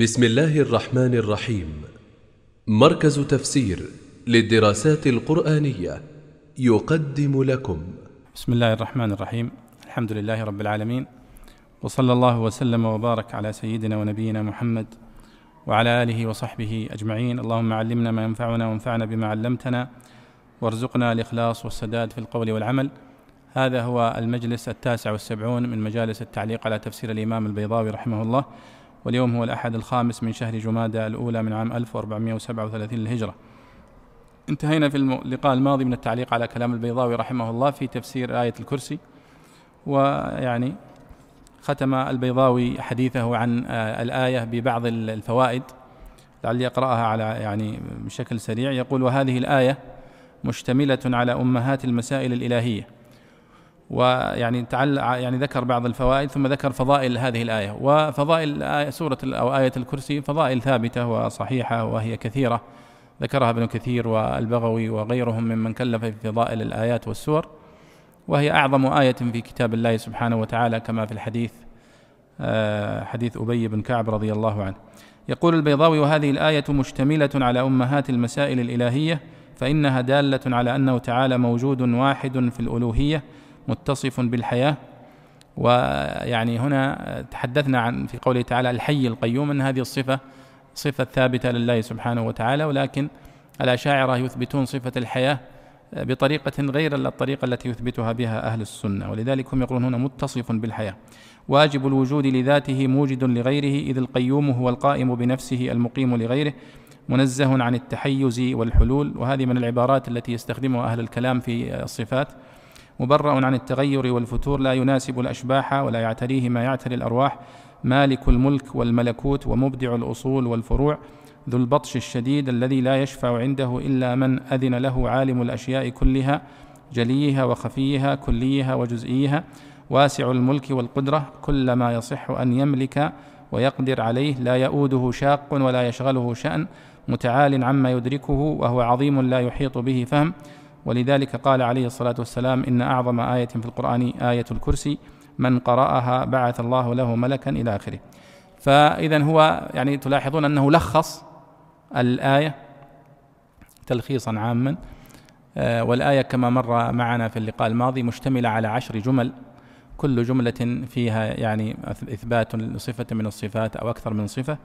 بسم الله الرحمن الرحيم. مركز تفسير للدراسات القرآنية يقدم لكم. بسم الله الرحمن الرحيم. الحمد لله رب العالمين. وصلى الله وسلم وبارك على سيدنا ونبينا محمد وعلى آله وصحبه أجمعين. اللهم علمنا ما ينفعنا وانفعنا بما علمتنا. وارزقنا الإخلاص والسداد في القول والعمل. هذا هو المجلس التاسع والسبعون من مجالس التعليق على تفسير الإمام البيضاوي رحمه الله. واليوم هو الأحد الخامس من شهر جمادى الأولى من عام 1437 للهجرة. انتهينا في اللقاء الماضي من التعليق على كلام البيضاوي رحمه الله في تفسير آية الكرسي ويعني ختم البيضاوي حديثه عن آه، الآية ببعض الفوائد لعلي أقرأها على يعني بشكل سريع. يقول وهذه الآية مشتملة على أمهات المسائل الإلهية ويعني تعلق يعني ذكر بعض الفوائد ثم ذكر فضائل هذه الآية. وفضائل آية سورة أو آية الكرسي فضائل ثابتة وصحيحة وهي كثيرة. ذكرها ابن كثير والبغوي وغيرهم ممن كلف في فضائل الآيات والسور. وهي أعظم آية في كتاب الله سبحانه وتعالى كما في الحديث آه، حديث أبي بن كعب رضي الله عنه. يقول البيضاوي وهذه الآية مشتملة على أمهات المسائل الإلهية فإنها دالة على أنه تعالى موجود واحد في الألوهية متصف بالحياة. ويعني هنا تحدثنا عن في قوله تعالى الحي القيوم إن هذه الصفة صفة ثابتة لله سبحانه وتعالى ولكن الأشاعرة يثبتون صفة الحياة بطريقة غير الطريقة التي يثبتها بها أهل السنة. ولذلك هم يقولون هنا متصف بالحياة. واجب الوجود لذاته موجد لغيره إذ القيوم هو القائم بنفسه المقيم لغيره منزه عن التحيز والحلول. وهذه من العبارات التي يستخدمها أهل الكلام في الصفات. مبرأ عن التغير والفتور لا يناسب الأشباح ولا يعتريه ما يعتري الأرواح. مالك الملك والملكوت ومبدع الأصول والفروع. ذو البطش الشديد الذي لا يشفع عنده إلا من أذن له عالم الأشياء كلها جليها وخفيها كليها وجزئيها. واسع الملك والقدرة كل ما يصح أن يملك ويقدر عليه. لا يؤوده شاق ولا يشغله شأن. متعال عما يدركه وهو عظيم لا يحيط به فهم. ولذلك قال عليه الصلاة والسلام إن أعظم آية في القرآن آية الكرسي من قرأها بعث الله له ملكا إلى آخره. فإذا هو يعني تلاحظون أنه لخص الآية تلخيصا عاما آه، والآية كما مر معنا في اللقاء الماضي مشتملة على عشر جمل كل جملة فيها يعني إثبات لصفة من الصفات أو أكثر من صفة.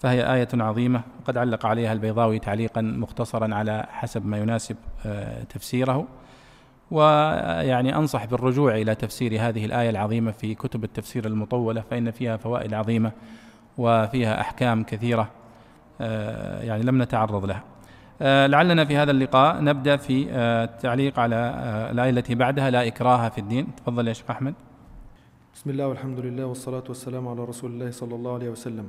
فهي آية عظيمة قد علق عليها البيضاوي تعليقا مختصرا على حسب ما يناسب آه، تفسيره. ويعني أنصح بالرجوع إلى تفسير هذه الآية العظيمة في كتب التفسير المطولة فإن فيها فوائد عظيمة وفيها أحكام كثيرة آه، يعني لم نتعرض لها. آه، لعلنا في هذا اللقاء نبدأ في التعليق على الآية التي بعدها لا إكراه في الدين. تفضل يا شيخ أحمد. بسم الله والحمد لله والصلاة والسلام على رسول الله صلى الله عليه وسلم.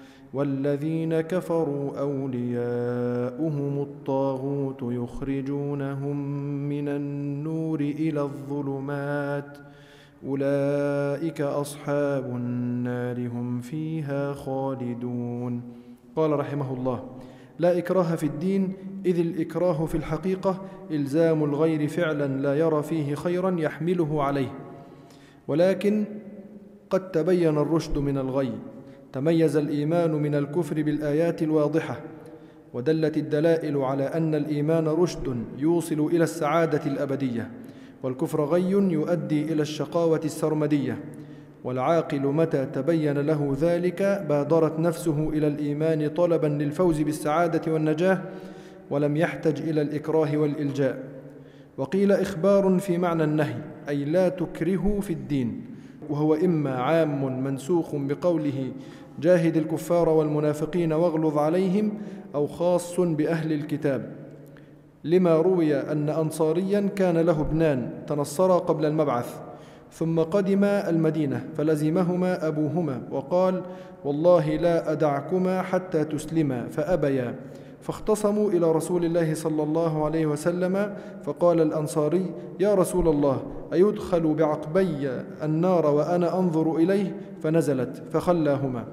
والذين كفروا أولياؤهم الطاغوت يخرجونهم من النور إلى الظلمات. أولئك أصحاب النار هم فيها خالدون. قال رحمه الله لا إكراه في الدين إذ الإكراه في الحقيقة إلزام الغير فعلا لا يرى فيه خيرا يحمله عليه. ولكن قد تبين الرشد من الغي تميز الإيمان من الكفر بالآيات الواضحة ودلت الدلائل على أن الإيمان رشد يوصل إلى السعادة الأبدية والكفر غي يؤدي إلى الشقاوة السرمدية والعاقل متى تبين له ذلك بادرت نفسه إلى الإيمان طلبا للفوز بالسعادة والنجاة ولم يحتج إلى الإكراه والإلجاء. وقيل إخبار في معنى النهي أي لا تكرهوا في الدين وهو إما عام منسوخ بقوله جاهد الكفار والمنافقين واغلظ عليهم أو خاص بأهل الكتاب. لما روي أن أنصاريا كان له ابنان تنصرا قبل المبعث ثم قدم المدينة فلزمهما أبوهما وقال والله لا أدعكما حتى تسلما. فأبيا. فاختصموا إلى رسول الله صلى الله عليه وسلم فقال الأنصاري يا رسول الله أيدخل بعقبي النار وأنا أنظر إليه؟ فنزلت فخلاهما.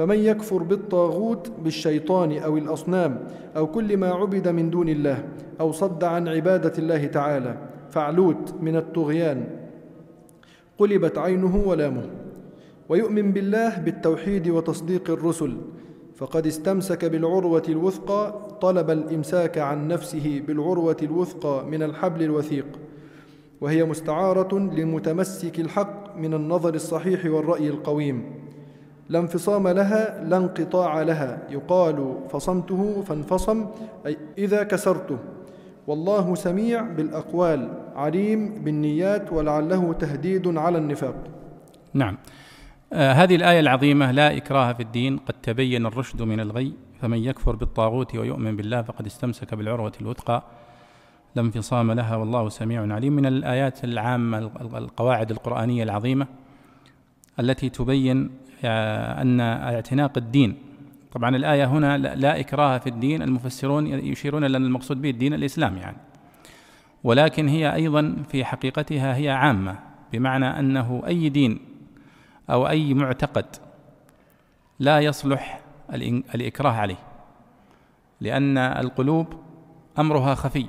فمن يكفر بالطاغوت بالشيطان أو الأصنام أو كل ما عبد من دون الله أو صد عن عبادة الله تعالى فعلوت من الطغيان. قلبت عينه ولامه. ويؤمن بالله بالتوحيد وتصديق الرسل. فقد استمسك بالعروة الوثقى طلب الإمساك عن نفسه بالعروة الوثقى من الحبل الوثيق. وهي مستعارة لمتمسك الحق من النظر الصحيح والرأي القويم. لا انفصام لها لا انقطاع لها. يقال فصمته فانفصم أي إذا كسرته. والله سميع بالأقوال عليم بالنيات ولعله تهديد على النفاق. نعم. آه هذه الآية العظيمة لا إكراه في الدين قد تبين الرشد من الغي. فمن يكفر بالطاغوت ويؤمن بالله فقد استمسك بالعروة الوثقى. لا انفصام لها والله سميع عليم. من الآيات العامة القواعد القرآنية العظيمة التي تبين أن اعتناق الدين. طبعا الآية هنا لا إكراه في الدين المفسرون يشيرون إلى المقصود به الدين الإسلام يعني. ولكن هي أيضا في حقيقتها هي عامة بمعنى أنه أي دين أو أي معتقد لا يصلح الإكراه عليه لأن القلوب أمرها خفي.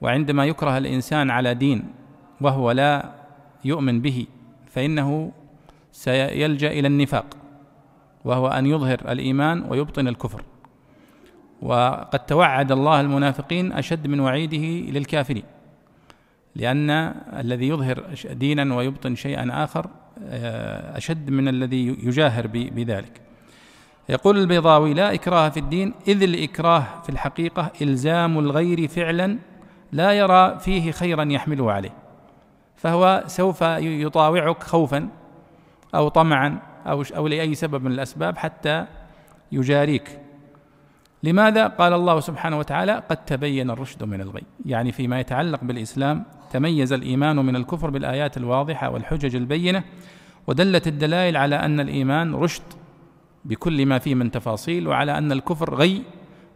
وعندما يكره الإنسان على دين وهو لا يؤمن به فإنه سيلجأ إلى النفاق وهو أن يظهر الإيمان ويبطن الكفر. وقد توعد الله المنافقين أشد من وعيده للكافرين لأن الذي يظهر دينا ويبطن شيئا آخر آه، أشد من الذي يجاهر بذلك. يقول البيضاوي لا إكراه في الدين إذ الإكراه في الحقيقة إلزام الغير فعلا لا يرى فيه خيرا يحمله عليه فهو سوف يطاوعك خوفا أو طمعا أو أو لأي سبب من الأسباب حتى يجاريك. لماذا؟ قال الله سبحانه وتعالى قد تبين الرشد من الغي؟ يعني فيما يتعلق بالإسلام تميز الإيمان من الكفر بالآيات الواضحة والحجج البينة ودلت الدلائل على أن الإيمان رشد بكل ما فيه من تفاصيل وعلى أن الكفر غي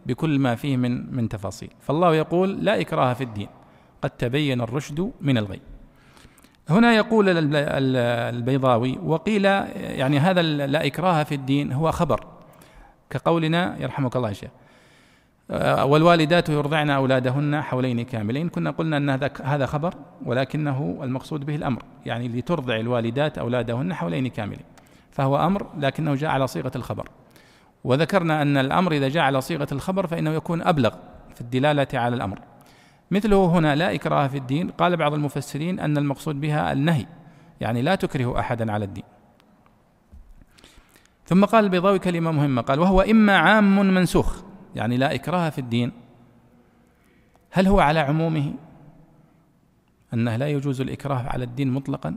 بكل ما فيه من من تفاصيل. فالله يقول لا إكراه في الدين قد تبين الرشد من الغي. هنا يقول البيضاوي وقيل يعني هذا لا إكراه في الدين هو خبر. كقولنا يرحمك الله يا شيخ. آه، والوالدات يرضعن أولادهن حولين كاملين. كنا قلنا أن هذا هذا خبر ولكنه المقصود به الأمر يعني لترضع الوالدات أولادهن حولين كاملين. فهو أمر لكنه جاء على صيغة الخبر. وذكرنا أن الأمر إذا جاء على صيغة الخبر فإنه يكون أبلغ في الدلالة على الأمر. مثله هنا لا إكراه في الدين. قال بعض المفسرين أن المقصود بها النهي يعني لا تكره أحدا على الدين. ثم قال البيضاوي كلمة مهمة قال وهو إما عام منسوخ يعني لا إكراه في الدين. هل هو على عمومه؟ أنه لا يجوز الإكراه على الدين مطلقا؟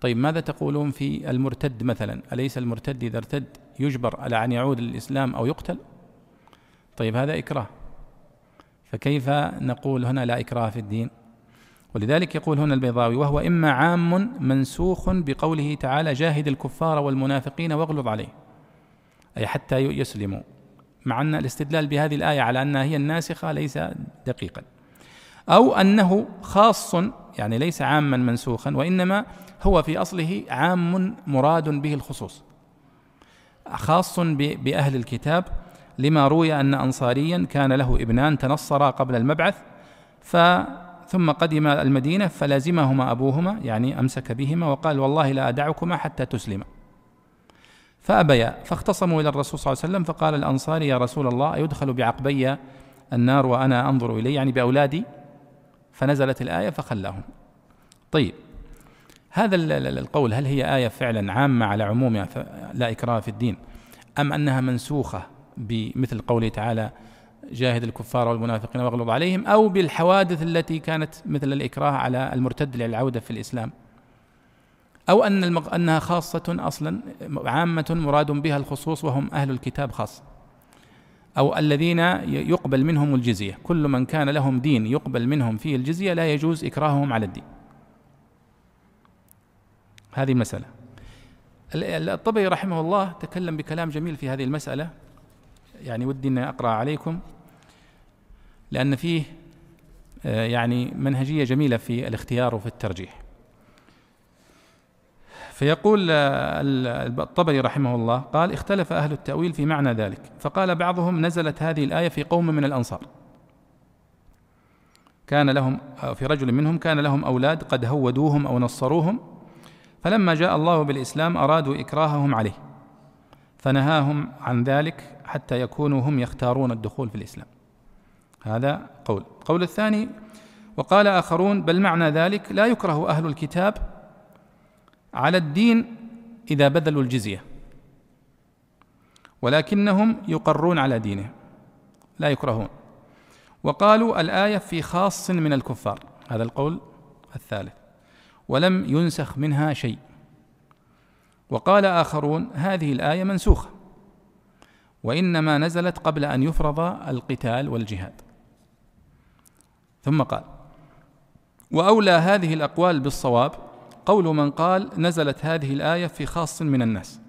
طيب ماذا تقولون في المرتد مثلا؟ أليس المرتد إذا ارتد يجبر على أن يعود للإسلام أو يقتل؟ طيب هذا إكراه. فكيف نقول هنا لا إكراه في الدين؟ ولذلك يقول هنا البيضاوي وهو إما عام منسوخ بقوله تعالى جاهد الكفار والمنافقين واغلظ عليه أي حتى يسلموا مع أن الاستدلال بهذه الآية على أنها هي الناسخة ليس دقيقا. أو أنه خاص يعني ليس عاما منسوخا وإنما هو في أصله عام مراد به الخصوص خاص بأهل الكتاب لما روي أن أنصاريا كان له ابنان تنصرا قبل المبعث ف ثم قدم المدينة فلازمهما أبوهما يعني أمسك بهما وقال والله لا أدعكما حتى تسلما. فأبيا فاختصموا إلى الرسول صلى الله عليه وسلم فقال الأنصاري يا رسول الله يدخل بعقبي النار وأنا أنظر إليه يعني بأولادي. فنزلت الآية فخلاهم. طيب هذا القول هل هي آية فعلا عامة على عمومها لا إكراه في الدين أم أنها منسوخة؟ بمثل قوله تعالى جاهد الكفار والمنافقين واغلظ عليهم أو بالحوادث التي كانت مثل الإكراه على المرتد للعودة في الإسلام. أو أن المغ... أنها خاصة أصلا عامة مراد بها الخصوص وهم أهل الكتاب خاصه أو الذين يقبل منهم الجزية. كل من كان لهم دين يقبل منهم فيه الجزية لا يجوز إكراههم على الدين. هذه المسألة. الطبري رحمه الله تكلم بكلام جميل في هذه المسألة. يعني ودي أن أقرأ عليكم لأن فيه آه، يعني منهجية جميلة في الاختيار وفي الترجيح. فيقول آه، الطبري رحمه الله قال اختلف أهل التأويل في معنى ذلك فقال بعضهم نزلت هذه الآية في قوم من الأنصار. كان لهم في رجل منهم كان لهم أولاد قد هودوهم أو نصروهم فلما جاء الله بالإسلام أرادوا إكراههم عليه. فنهاهم عن ذلك حتى يكونوا هم يختارون الدخول في الإسلام. هذا قول. القول الثاني وقال آخرون بل معنى ذلك لا يكره أهل الكتاب على الدين إذا بذلوا الجزية ولكنهم يقرون على دينهم لا يكرهون. وقالوا الآية في خاص من الكفار. هذا القول الثالث. ولم ينسخ منها شيء. وقال آخرون هذه الآية منسوخة. وإنما نزلت قبل أن يفرض القتال والجهاد. ثم قال وأولى هذه الأقوال بالصواب قول من قال نزلت هذه الآية في خاص من الناس.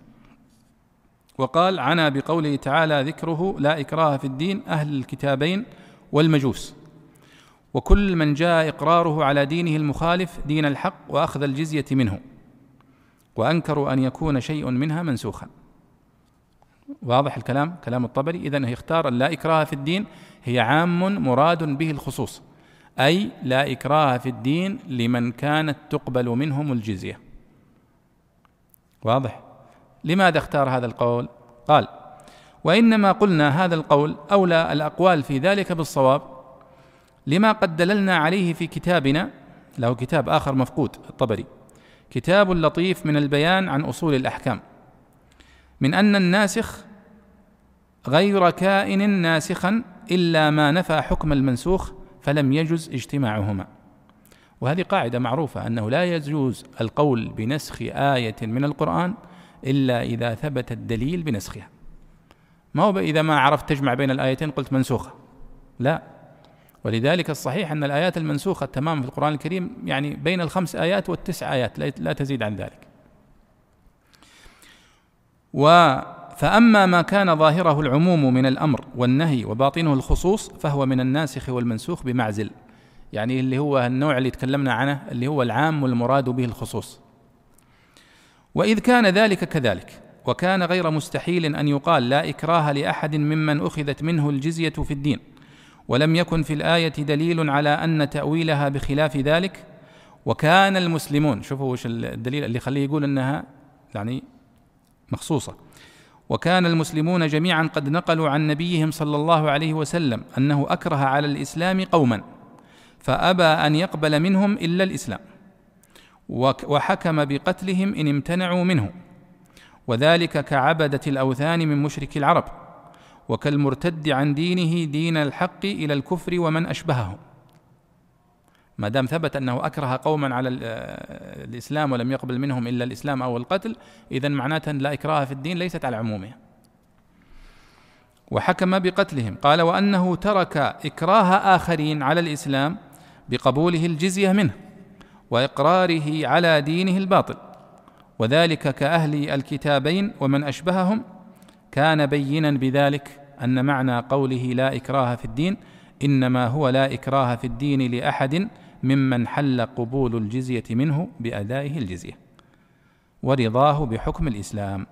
وقال عنا بقوله تعالى ذكره لا إكراه في الدين أهل الكتابين والمجوس. وكل من جاء إقراره على دينه المخالف دين الحق وأخذ الجزية منه. وأنكروا أن يكون شيء منها منسوخا. واضح الكلام؟ كلام الطبري. إذن يختار لا إكراه في الدين هي عام مراد به الخصوص. أي لا إكراه في الدين لمن كانت تقبل منهم الجزية. واضح؟ لماذا اختار هذا القول؟ قال وإنما قلنا هذا القول أولى الأقوال في ذلك بالصواب لما قد دللنا عليه في كتابنا له كتاب آخر مفقود الطبري. كتاب لطيف من البيان عن أصول الأحكام. من أن الناسخ غير كائن ناسخا إلا ما نفى حكم المنسوخ فلم يجز اجتماعهما. وهذه قاعدة معروفة أنه لا يجوز القول بنسخ آية من القرآن إلا إذا ثبت الدليل بنسخها. ما هو إذا ما عرفت تجمع بين الآيتين قلت منسوخة؟ لا. ولذلك الصحيح أن الآيات المنسوخة تماما في القرآن الكريم يعني بين الخمس آيات والتسع آيات لا تزيد عن ذلك. و فأما ما كان ظاهره العموم من الأمر والنهي وباطنه الخصوص فهو من الناسخ والمنسوخ بمعزل يعني اللي هو النوع اللي تكلمنا عنه اللي هو العام والمراد به الخصوص. وإذ كان ذلك كذلك وكان غير مستحيل أن يقال لا إكراه لأحد ممن أخذت منه الجزية في الدين. ولم يكن في الآية دليل على أن تأويلها بخلاف ذلك. وكان المسلمون شوفوا وش الدليل اللي يخليه يقول إنها يعني مخصوصة. وكان المسلمون جميعا قد نقلوا عن نبيهم صلى الله عليه وسلم أنه أكره على الإسلام قوما فأبى أن يقبل منهم إلا الإسلام. وحكم بقتلهم إن امتنعوا منه. وذلك كعبدة الأوثان من مشرك العرب. وكالمرتد عن دينه دين الحق إلى الكفر ومن أشبهه. ما دام ثبت أنه أكره قوما على الإسلام ولم يقبل منهم إلا الإسلام أو القتل اذا معناته لا إكراه في الدين ليست على عمومها وحكم بقتلهم. قال وأنه ترك إكراه آخرين على الإسلام بقبوله الجزية منه وإقراره على دينه الباطل وذلك كأهل الكتابين ومن أشبههم كان بينا بذلك أن معنى قوله لا إكراه في الدين إنما هو لا إكراه في الدين لأحد ممن حل قبول الجزية منه بأدائه الجزية ورضاه بحكم الإسلام.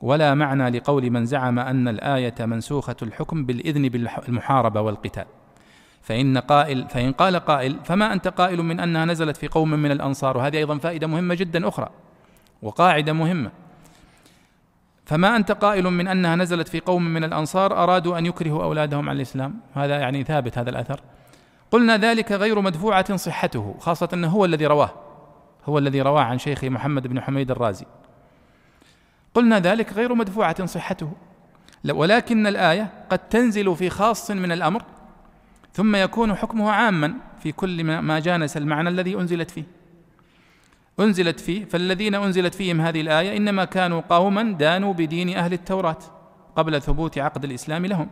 ولا معنى لقول من زعم أن الآية منسوخة الحكم بالإذن بالمحاربة والقتال. فإن قائل فإن قال قائل فما أنت قائل من أنها نزلت في قوم من الأنصار؟ وهذه أيضا فائدة مهمة جدا أخرى وقاعدة مهمة. فما أنت قائل من أنها نزلت في قوم من الأنصار أرادوا أن يكرهوا أولادهم على الإسلام؟ هذا يعني ثابت هذا الأثر. قلنا ذلك غير مدفوعة صحته خاصة إنه هو الذي رواه هو الذي رواه عن شيخه محمد بن حميد الرازي. قلنا ذلك غير مدفوعة صحته. ولكن الآية قد تنزل في خاص من الأمر ثم يكون حكمها عاما في كل ما جانس المعنى الذي أنزلت فيه. أنزلت فيه فالذين أنزلت فيهم هذه الآية إنما كانوا قوما دانوا بدين أهل التوراة قبل ثبوت عقد الإسلام لهم.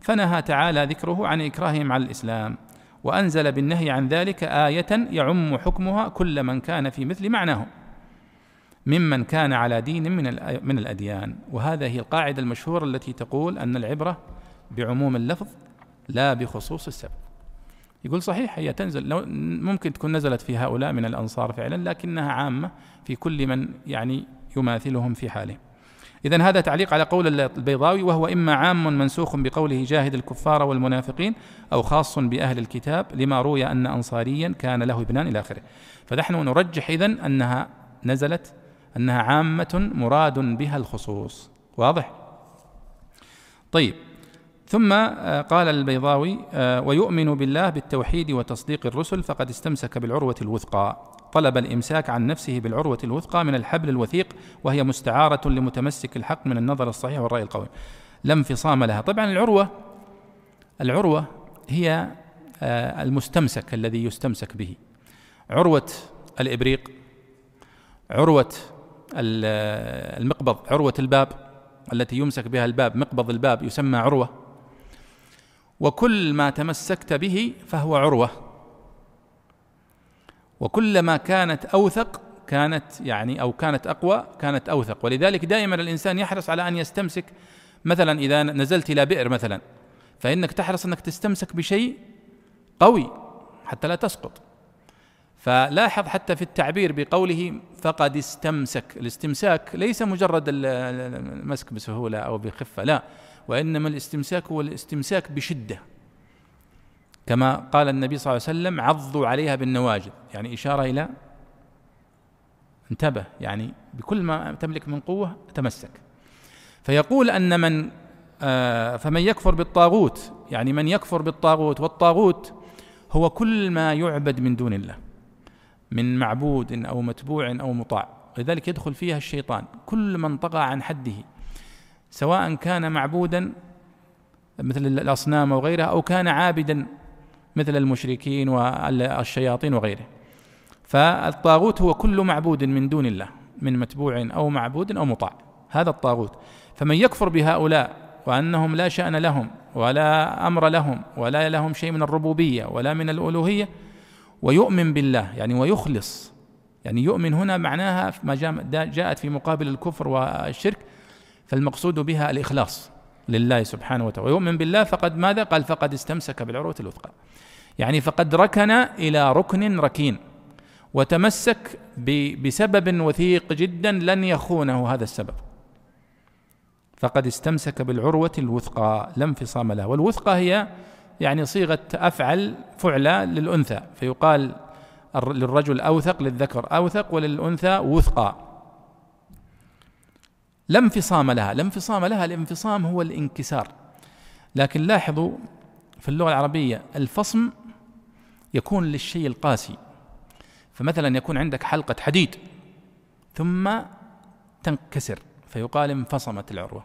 فنهى تعالى ذكره عن إكراههم على الإسلام. وأنزل بالنهي عن ذلك آية يعم حكمها كل من كان في مثل معناه. ممن كان على دين من من الأديان. وهذا هي القاعدة المشهورة التي تقول أن العبرة بعموم اللفظ لا بخصوص السبب. يقول صحيح هي تنزل لو ممكن تكون نزلت في هؤلاء من الأنصار فعلا لكنها عامة في كل من يعني يماثلهم في حالهم. إذا هذا تعليق على قول البيضاوي وهو إما عام منسوخ بقوله جاهد الكفار والمنافقين أو خاص بأهل الكتاب لما روي أن أنصاريا كان له ابنان إلى آخره. فنحن نرجح إذن أنها نزلت أنها عامة مراد بها الخصوص. واضح؟ طيب ثم آه، قال البيضاوي آه، ويؤمن بالله بالتوحيد وتصديق الرسل فقد استمسك بالعروة الوثقى. طلب الإمساك عن نفسه بالعروة الوثقى من الحبل الوثيق وهي مستعارة لمتمسك الحق من النظر الصحيح والرأي القوي. لا انفصام لها. طبعا العروة العروة هي آه، المستمسك الذي يستمسك به. عروة الإبريق عروة المقبض عروة الباب التي يمسك بها الباب مقبض الباب يسمى عروة. وكل ما تمسكت به فهو عروة. وكلما كانت أوثق كانت يعني أو كانت أقوى كانت أوثق. ولذلك دائما الإنسان يحرص على أن يستمسك. مثلا إذا نزلت إلى بئر مثلا فإنك تحرص أنك تستمسك بشيء قوي حتى لا تسقط. فلاحظ حتى في التعبير بقوله فقد استمسك. الاستمساك ليس مجرد المسك بسهولة أو بخفة لا. وإنما الاستمساك هو الاستمساك بشدة. كما قال النبي صلى الله عليه وسلم عضوا عليها بالنواجذ. يعني إشارة إلى انتبه يعني بكل ما تملك من قوة تمسك. فيقول أن من آه فمن يكفر بالطاغوت يعني من يكفر بالطاغوت والطاغوت هو كل ما يعبد من دون الله من معبود أو متبوع أو مطاع. لذلك يدخل فيها الشيطان كل من طغى عن حده. سواء كان معبودا مثل الأصنام وغيرها أو كان عابدا مثل المشركين والشياطين وغيره. فالطاغوت هو كل معبود من دون الله من متبوع أو معبود أو مطاع. هذا الطاغوت. فمن يكفر بهؤلاء وأنهم لا شأن لهم ولا أمر لهم ولا لهم شيء من الربوبية ولا من الألوهية ويؤمن بالله يعني ويخلص. يعني يؤمن هنا معناها ما جاءت في مقابل الكفر والشرك فالمقصود بها الإخلاص لله سبحانه وتعالى. ويؤمن بالله فقد ماذا؟ قال فقد استمسك بالعروة الوثقى. يعني فقد ركن إلى ركن ركين. وتمسك بسبب وثيق جدا لن يخونه هذا السبب. فقد استمسك بالعروة الوثقى لا انفصام لها. والوثقى هي يعني صيغة أفعل فعلى للأنثى. فيقال للرجل أوثق للذكر أوثق وللأنثى وثقى. لا انفصام لها لا انفصام لها الانفصام هو الانكسار. لكن لاحظوا في اللغة العربية الفصم يكون للشيء القاسي. فمثلا يكون عندك حلقة حديد ثم تنكسر فيقال انفصمت العروة.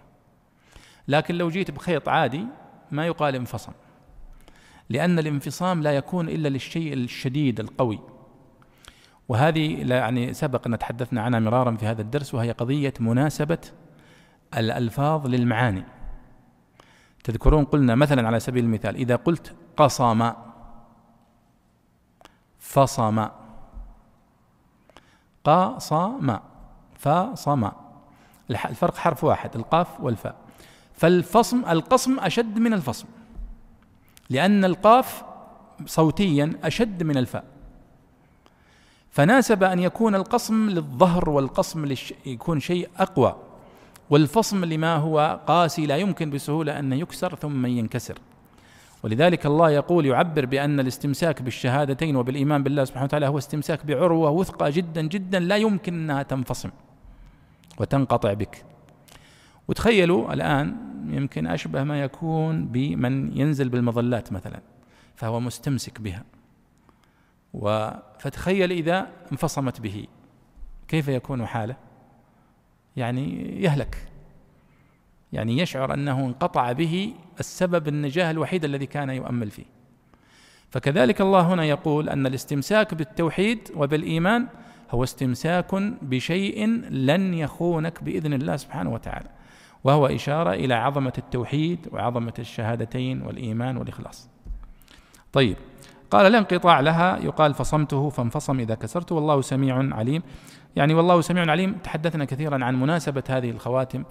لكن لو جيت بخيط عادي ما يقال انفصم لأن الانفصام لا يكون إلا للشيء الشديد القوي. وهذه يعني سبق أن تحدثنا عنها مرارا في هذا الدرس وهي قضية مناسبة الألفاظ للمعاني. تذكرون قلنا مثلا على سبيل المثال إذا قلت قصم فصم. قاصم فصم. الفرق حرف واحد القاف والفاء. فالفصم القصم أشد من الفصم لأن القاف صوتيا أشد من الفاء. فناسب أن يكون القصم للظهر والقصم للش... يكون شيء أقوى والفصم لما هو قاسي لا يمكن بسهولة أن يكسر ثم ينكسر. ولذلك الله يقول يعبر بأن الاستمساك بالشهادتين وبالإيمان بالله سبحانه وتعالى هو استمساك بعروة وثقى جدا جدا لا يمكن أنها تنفصم وتنقطع بك. وتخيلوا الآن يمكن أشبه ما يكون بمن ينزل بالمظلات مثلا فهو مستمسك بها. فتخيل إذا انفصمت به. كيف يكون حاله؟ يعني يهلك. يعني يشعر أنه انقطع به السبب النجاة الوحيد الذي كان يؤمل فيه. فكذلك الله هنا يقول أن الاستمساك بالتوحيد وبالإيمان هو استمساك بشيء لن يخونك بإذن الله سبحانه وتعالى. وهو إشارة إلى عظمة التوحيد وعظمة الشهادتين والإيمان والإخلاص. طيب قال لا انقطاع لها. يقال فصمته فانفصم إذا كسرته والله سميع عليم. يعني والله سميع عليم. تحدثنا كثيرا عن مناسبة هذه الخواتم.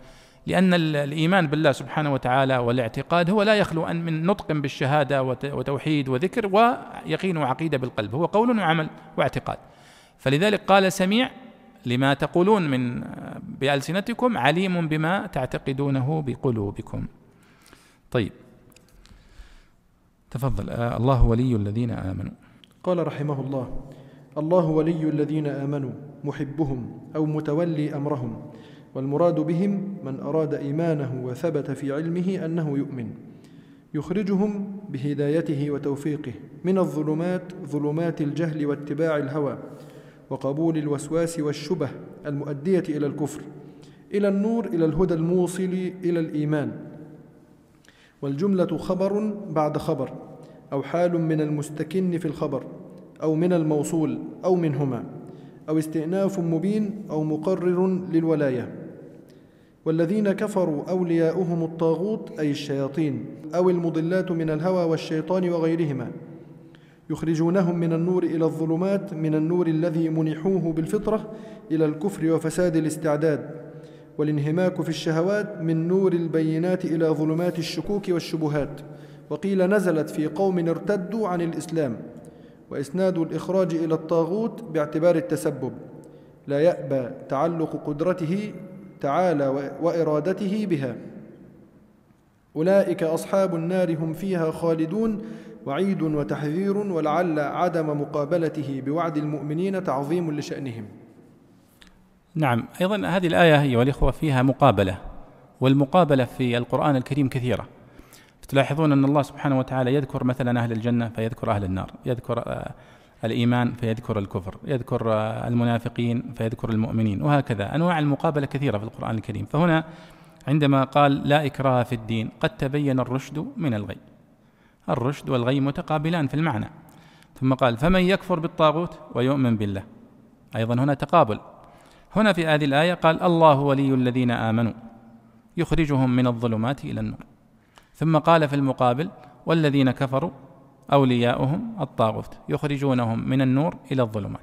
لأن الإيمان بالله سبحانه وتعالى والاعتقاد هو لا يخلو أن من نطق بالشهادة وتوحيد وذكر ويقين وعقيدة بالقلب. هو قول وعمل واعتقاد. فلذلك قال سميع لما تقولون من بألسنتكم عليم بما تعتقدونه بقلوبكم. طيب. تفضل. آه الله ولي الذين آمنوا. قال رحمه الله الله ولي الذين آمنوا محبهم أو متولي أمرهم والمراد بهم من أراد إيمانه وثبت في علمه أنه يؤمن. يخرجهم بهدايته وتوفيقه من الظلمات ظلمات الجهل واتباع الهوى وقبول الوسواس والشبه المؤدية إلى الكفر إلى النور إلى الهدى الموصل إلى الإيمان. والجملة خبر بعد خبر أو حال من المستكن في الخبر أو من الموصول أو منهما أو استئناف مبين أو مقرر للولاية. والذين كفروا أولياؤهم الطاغوت أي الشياطين أو المضلات من الهوى والشيطان وغيرهما يخرجونهم من النور إلى الظلمات من النور الذي منحوه بالفطرة إلى الكفر وفساد الاستعداد. والانهماك في الشهوات من نور البينات إلى ظلمات الشكوك والشبهات. وقيل نزلت في قوم ارتدوا عن الإسلام وإسناد الإخراج إلى الطاغوت باعتبار التسبب. لا يأبى تعلق قدرته تعالى وإرادته بها. أولئك أصحاب النار هم فيها خالدون وعيد وتحذير ولعل عدم مقابلته بوعد المؤمنين تعظيم لشأنهم. نعم أيضا هذه الآية أيها الإخوة فيها مقابلة والمقابلة في القرآن الكريم كثيرة. تلاحظون أن الله سبحانه وتعالى يذكر مثلا أهل الجنة فيذكر أهل النار يذكر آه، الإيمان فيذكر الكفر يذكر آه، المنافقين فيذكر المؤمنين وهكذا. أنواع المقابلة كثيرة في القرآن الكريم. فهنا عندما قال لا إكراه في الدين قد تبين الرشد من الغي. الرشد والغي متقابلان في المعنى. ثم قال فمن يكفر بالطاغوت ويؤمن بالله. أيضا هنا تقابل. هنا في هذه الآية قال الله ولي الذين آمنوا يخرجهم من الظلمات إلى النور. ثم قال في المقابل والذين كفروا أولياؤهم الطاغوت يخرجونهم من النور إلى الظلمات.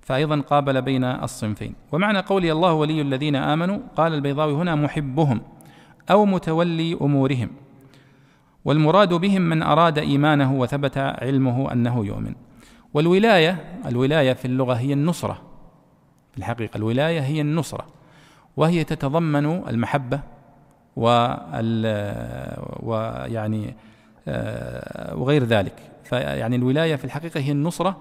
فأيضا قابل بين الصنفين. ومعنى قولي الله ولي الذين آمنوا قال البيضاوي هنا محبهم أو متولي أمورهم. والمراد بهم من أراد إيمانه وثبت علمه أنه يؤمن. والولاية الولاية في اللغة هي النصرة. الحقيقة. الولاية هي النصرة وهي تتضمن المحبة ويعني آه، وغير ذلك. فيعني الولاية في الحقيقة هي النصرة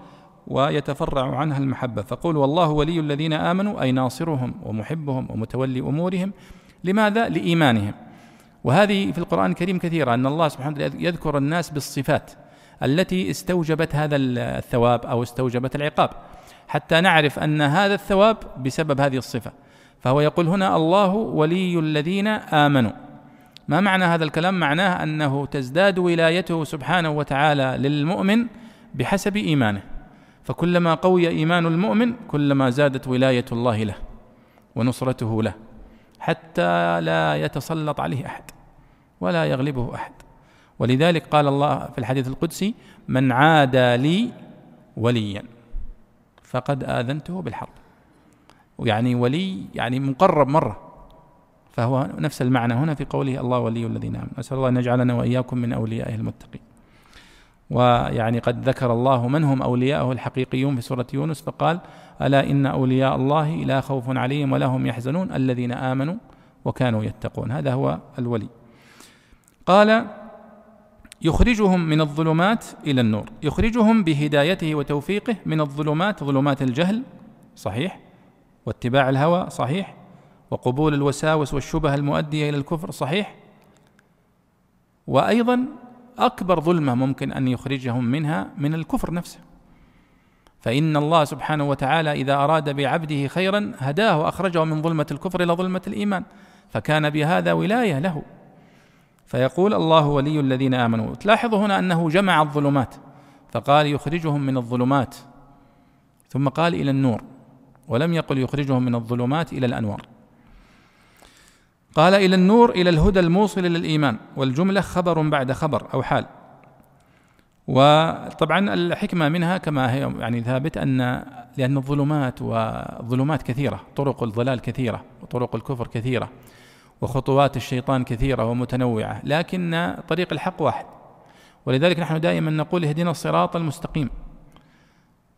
ويتفرع عنها المحبة. فقول والله ولي الذين آمنوا أي ناصرهم ومحبهم ومتولي أمورهم لماذا؟ لإيمانهم. وهذه في القرآن الكريم كثيرة أن الله سبحانه وتعالى يذكر الناس بالصفات التي استوجبت هذا الثواب أو استوجبت العقاب. حتى نعرف أن هذا الثواب بسبب هذه الصفة. فهو يقول هنا الله ولي الذين آمنوا. ما معنى هذا الكلام؟ معناه أنه تزداد ولايته سبحانه وتعالى للمؤمن بحسب إيمانه. فكلما قوي إيمان المؤمن كلما زادت ولاية الله له ونصرته له حتى لا يتسلط عليه أحد ولا يغلبه أحد. ولذلك قال الله في الحديث القدسي من عادى لي وليا. فقد آذنته بالحرب. ويعني ولي يعني مقرب مرة. فهو نفس المعنى هنا في قوله الله ولي الذين آمنوا. أسأل الله أن يجعلنا وإياكم من أوليائه المتقين. ويعني قد ذكر الله من هم أولياءه الحقيقيون في سورة يونس فقال ألا إن أولياء الله لا خوف عليهم ولا هم يحزنون؟ الذين آمنوا وكانوا يتقون. هذا هو الولي. قال يخرجهم من الظلمات إلى النور. يخرجهم بهدايته وتوفيقه من الظلمات ظلمات الجهل صحيح واتباع الهوى صحيح وقبول الوساوس والشبه المؤدية إلى الكفر صحيح. وأيضا أكبر ظلمة ممكن أن يخرجهم منها من الكفر نفسه. فإن الله سبحانه وتعالى إذا أراد بعبده خيرا هداه وأخرجه من ظلمة الكفر إلى ظلمة الإيمان. فكان بهذا ولاية له. فيقول الله ولي الذين آمنوا تلاحظوا هنا أنه جمع الظلمات فقال يخرجهم من الظلمات ثم قال إلى النور ولم يقل يخرجهم من الظلمات إلى الأنوار. قال إلى النور إلى الهدى الموصل للايمان والجملة خبر بعد خبر أو حال. وطبعا الحكمة منها كما هي يعني ثابت أن لأن الظلمات والظلمات كثيرة طرق الضلال كثيرة وطرق الكفر كثيرة. وخطوات الشيطان كثيرة ومتنوعة لكن طريق الحق واحد. ولذلك نحن دائما نقول اهدنا الصراط المستقيم.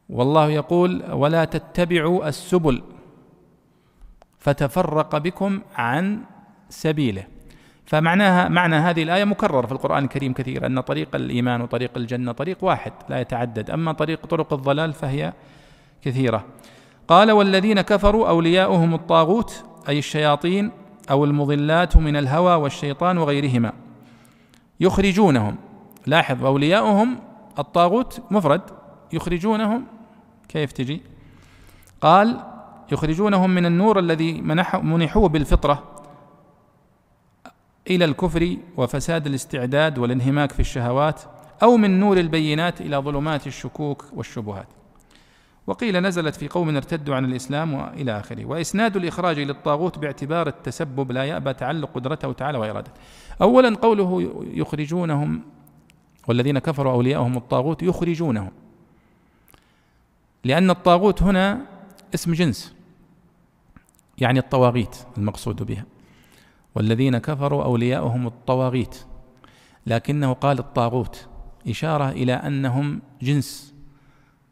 والله يقول ولا تتبعوا السبل فتفرق بكم عن سبيله فمعناها معنى هذه الآية مكرر في القرآن الكريم كثير أن طريق الإيمان وطريق الجنة طريق واحد لا يتعدد أما طريق طرق الضلال فهي كثيرة. قال والذين كفروا أولياؤهم الطاغوت أي الشياطين أو المضلات من الهوى والشيطان وغيرهما. يخرجونهم. لاحظ أولياؤهم الطاغوت مفرد. يخرجونهم. كيف تجي؟ قال يخرجونهم من النور الذي منحوه بالفطرة إلى الكفر وفساد الاستعداد والانهماك في الشهوات أو من نور البينات إلى ظلمات الشكوك والشبهات. وقيل نزلت في قوم ارتدوا عن الإسلام وإلى آخره. وإسناد الإخراج للطاغوت باعتبار التسبب لا يأبى تعلق قدرته تعالى وإرادته. أولا قوله يخرجونهم والذين كفروا أولياءهم الطاغوت يخرجونهم. لأن الطاغوت هنا اسم جنس يعني الطواغيت المقصود بها. والذين كفروا أولياءهم الطواغيت لكنه قال الطاغوت إشارة إلى أنهم جنس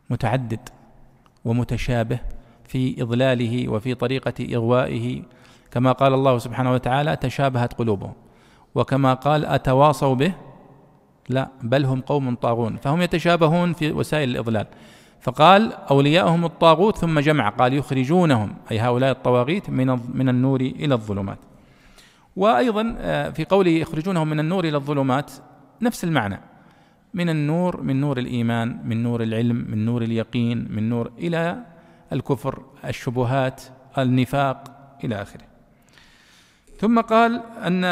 متعدد. ومتشابه في إضلاله وفي طريقة إغوائه. كما قال الله سبحانه وتعالى تشابهت قلوبهم. وكما قال أتواصوا به لا بل هم قوم طاغون. فهم يتشابهون في وسائل الإضلال. فقال أولياءهم الطاغوت ثم جمع قال يخرجونهم أي هؤلاء الطواغيت من من النور إلى الظلمات. وأيضا آه، في قوله يخرجونهم من النور إلى الظلمات نفس المعنى. من النور من نور الإيمان من نور العلم من نور اليقين من نور إلى الكفر الشبهات النفاق إلى آخره. ثم قال أن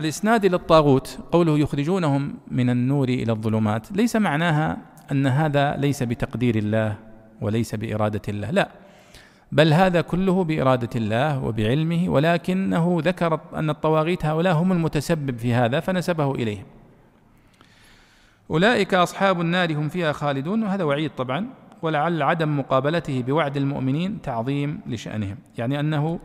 الإسناد إلى الطاغوت قوله يخرجونهم من النور إلى الظلمات ليس معناها أن هذا ليس بتقدير الله وليس بإرادة الله لا. بل هذا كله بإرادة الله وبعلمه ولكنه ذكر أن الطواغيت هؤلاء هم المتسبب في هذا فنسبه إليهم. أولئك أصحاب النار هم فيها خالدون وهذا وعيد طبعا ولعل عدم مقابلته بوعد المؤمنين تعظيم لشأنهم. يعني أنه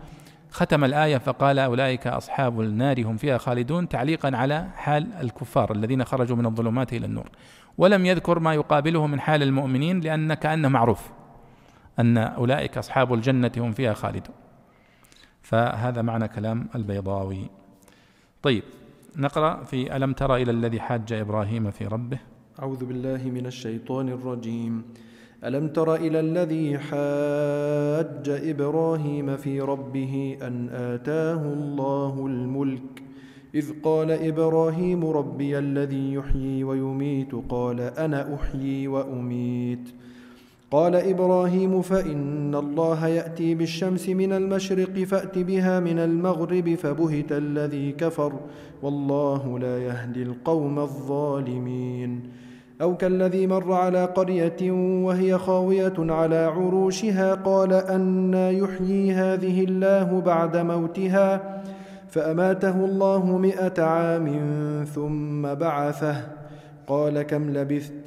ختم الآية فقال أولئك أصحاب النار هم فيها خالدون تعليقا على حال الكفار الذين خرجوا من الظلمات إلى النور. ولم يذكر ما يقابله من حال المؤمنين لأن كأنه معروف أن أولئك أصحاب الجنة هم فيها خالدون. فهذا معنى كلام البيضاوي. طيب نقرأ في ألم تر إلى الذي حاج إبراهيم في ربه؟ أعوذ بالله من الشيطان الرجيم. ألم تر إلى الذي حاج إبراهيم في ربه أن آتاه الله الملك؟ إذ قال إبراهيم ربي الذي يحيي ويميت قال أنا أحيي وأميت. قال إبراهيم فإن الله يأتي بالشمس من المشرق فأت بها من المغرب فبهت الذي كفر والله لا يهدي القوم الظالمين أو كالذي مر على قرية وهي خاوية على عروشها قال أنا يحيي هذه الله بعد موتها فأماته الله مئة عام ثم بعثه قال كم لبثت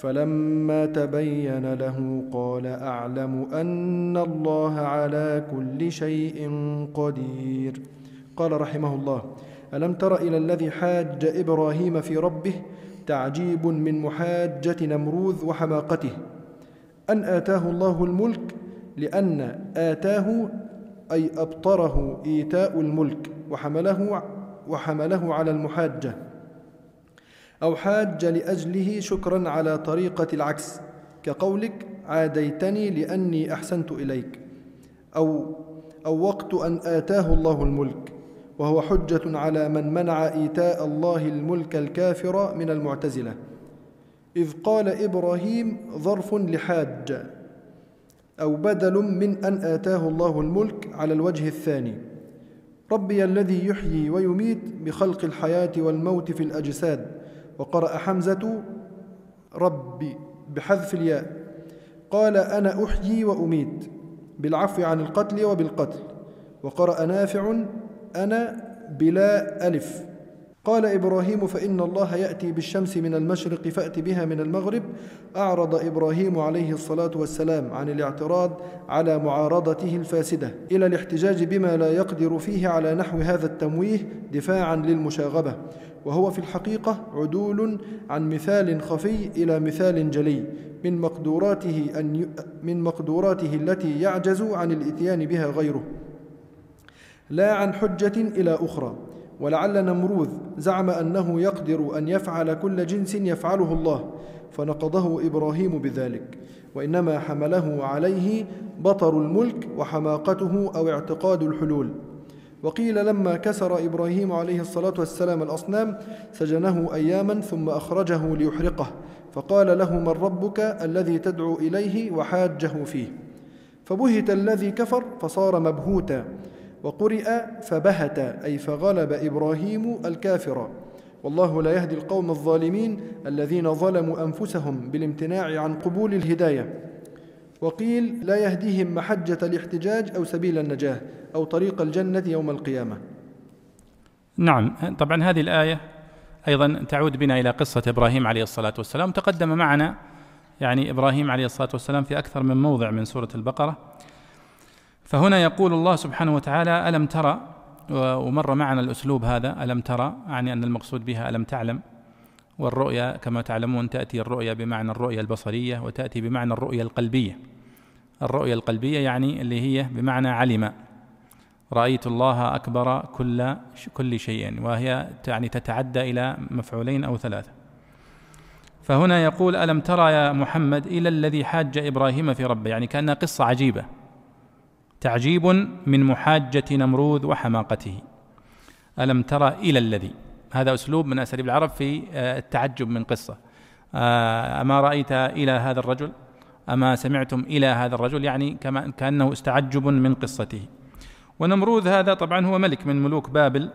فلما تبين له قال أعلم أن الله على كل شيء قدير. قال رحمه الله ألم تر إلى الذي حاج إبراهيم في ربه؟ تعجيب من محاجة نمروذ وحماقته. أن آتاه الله الملك لأن آتاه أي أبطره إيتاء الملك وحمله وحمله على المحاجة. أو حاج لأجله شكرا على طريقة العكس. كقولك عاديتني لأني أحسنت إليك. أو أو وقت أن آتاه الله الملك. وهو حجة على من منع إيتاء الله الملك الكافر من المعتزلة. إذ قال إبراهيم ظرف لحاج. أو بدل من أن آتاه الله الملك على الوجه الثاني. ربي الذي يحيي ويميت بخلق الحياة والموت في الأجساد. وقرأ حمزة ربي بحذف الياء. قال أنا أحيي وأميت بالعفو عن القتل وبالقتل. وقرأ نافع أنا بلا ألف. قال إبراهيم فإن الله يأتي بالشمس من المشرق فأت بها من المغرب. أعرض إبراهيم عليه الصلاة والسلام عن الاعتراض على معارضته الفاسدة إلى الاحتجاج بما لا يقدر فيه على نحو هذا التمويه دفاعا للمشاغبة. وهو في الحقيقة عدول عن مثال خفي إلى مثال جلي من مقدوراته أن ي... من مقدوراته التي يعجز عن الإتيان بها غيره. لا عن حجة إلى أخرى ولعل نمروذ زعم أنه يقدر أن يفعل كل جنس يفعله الله فنقضه إبراهيم بذلك. وإنما حمله عليه بطر الملك وحماقته أو اعتقاد الحلول. وقيل لما كسر إبراهيم عليه الصلاة والسلام الأصنام سجنه أياما ثم أخرجه ليحرقه فقال له من ربك الذي تدعو إليه وحاجه فيه؟ فبهت الذي كفر فصار مبهوتا وقرئ فبهت أي فغلب إبراهيم الكافر. والله لا يهدي القوم الظالمين الذين ظلموا أنفسهم بالامتناع عن قبول الهداية. وقيل لا يهديهم محجة الاحتجاج أو سبيل النجاة. أو طريق الجنة يوم القيامة. نعم طبعا هذه الآية أيضا تعود بنا إلى قصة إبراهيم عليه الصلاة والسلام. تقدم معنا يعني إبراهيم عليه الصلاة والسلام في أكثر من موضع من سورة البقرة. فهنا يقول الله سبحانه وتعالى ألم ترى ومر معنا الأسلوب هذا ألم ترى يعني أن المقصود بها ألم تعلم والرؤيا كما تعلمون تأتي الرؤيا بمعنى الرؤيا البصرية وتأتي بمعنى الرؤيا القلبية. الرؤيا القلبية يعني اللي هي بمعنى علم. رأيت الله أكبر كل كل شيء وهي يعني تتعدى إلى مفعولين أو ثلاثة. فهنا يقول ألم ترى يا محمد إلى الذي حاج إبراهيم في ربه؟ يعني كأنها قصة عجيبة. تعجيب من محاجة نمرود وحماقته. ألم ترى إلى الذي؟ هذا أسلوب من أساليب العرب في آه، التعجب من قصة. آه، أما رأيت إلى هذا الرجل؟ أما سمعتم إلى هذا الرجل؟ يعني كما كأنه استعجب من قصته. ونمرود هذا طبعا هو ملك من ملوك بابل.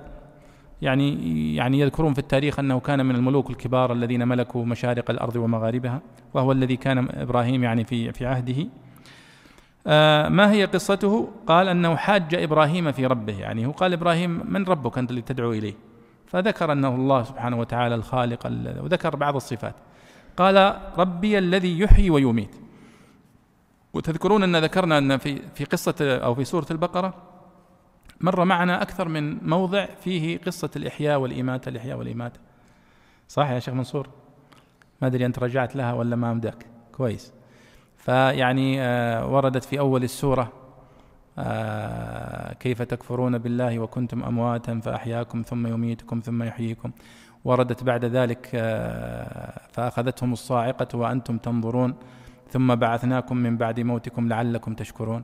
يعني يعني يذكرون في التاريخ أنه كان من الملوك الكبار الذين ملكوا مشارق الأرض ومغاربها وهو الذي كان إبراهيم يعني في في عهده. آه ما هي قصته؟ قال أنه حاج إبراهيم في ربه. يعني هو قال إبراهيم من ربك أنت اللي تدعو إليه؟ فذكر أنه الله سبحانه وتعالى الخالق وذكر بعض الصفات. قال ربي الذي يحيي ويميت. وتذكرون أن ذكرنا أن في في قصة أو في سورة البقرة مر معنا أكثر من موضع فيه قصة الإحياء والإماتة الإحياء والإماتة. صح يا شيخ منصور؟ ما أدري أنت رجعت لها ولا ما أمدك كويس. فيعني آه وردت في أول السورة آه كيف تكفرون بالله وكنتم أمواتا فأحياكم ثم يميتكم ثم يحييكم. وردت بعد ذلك آه فأخذتهم الصاعقة وأنتم تنظرون ثم بعثناكم من بعد موتكم لعلكم تشكرون.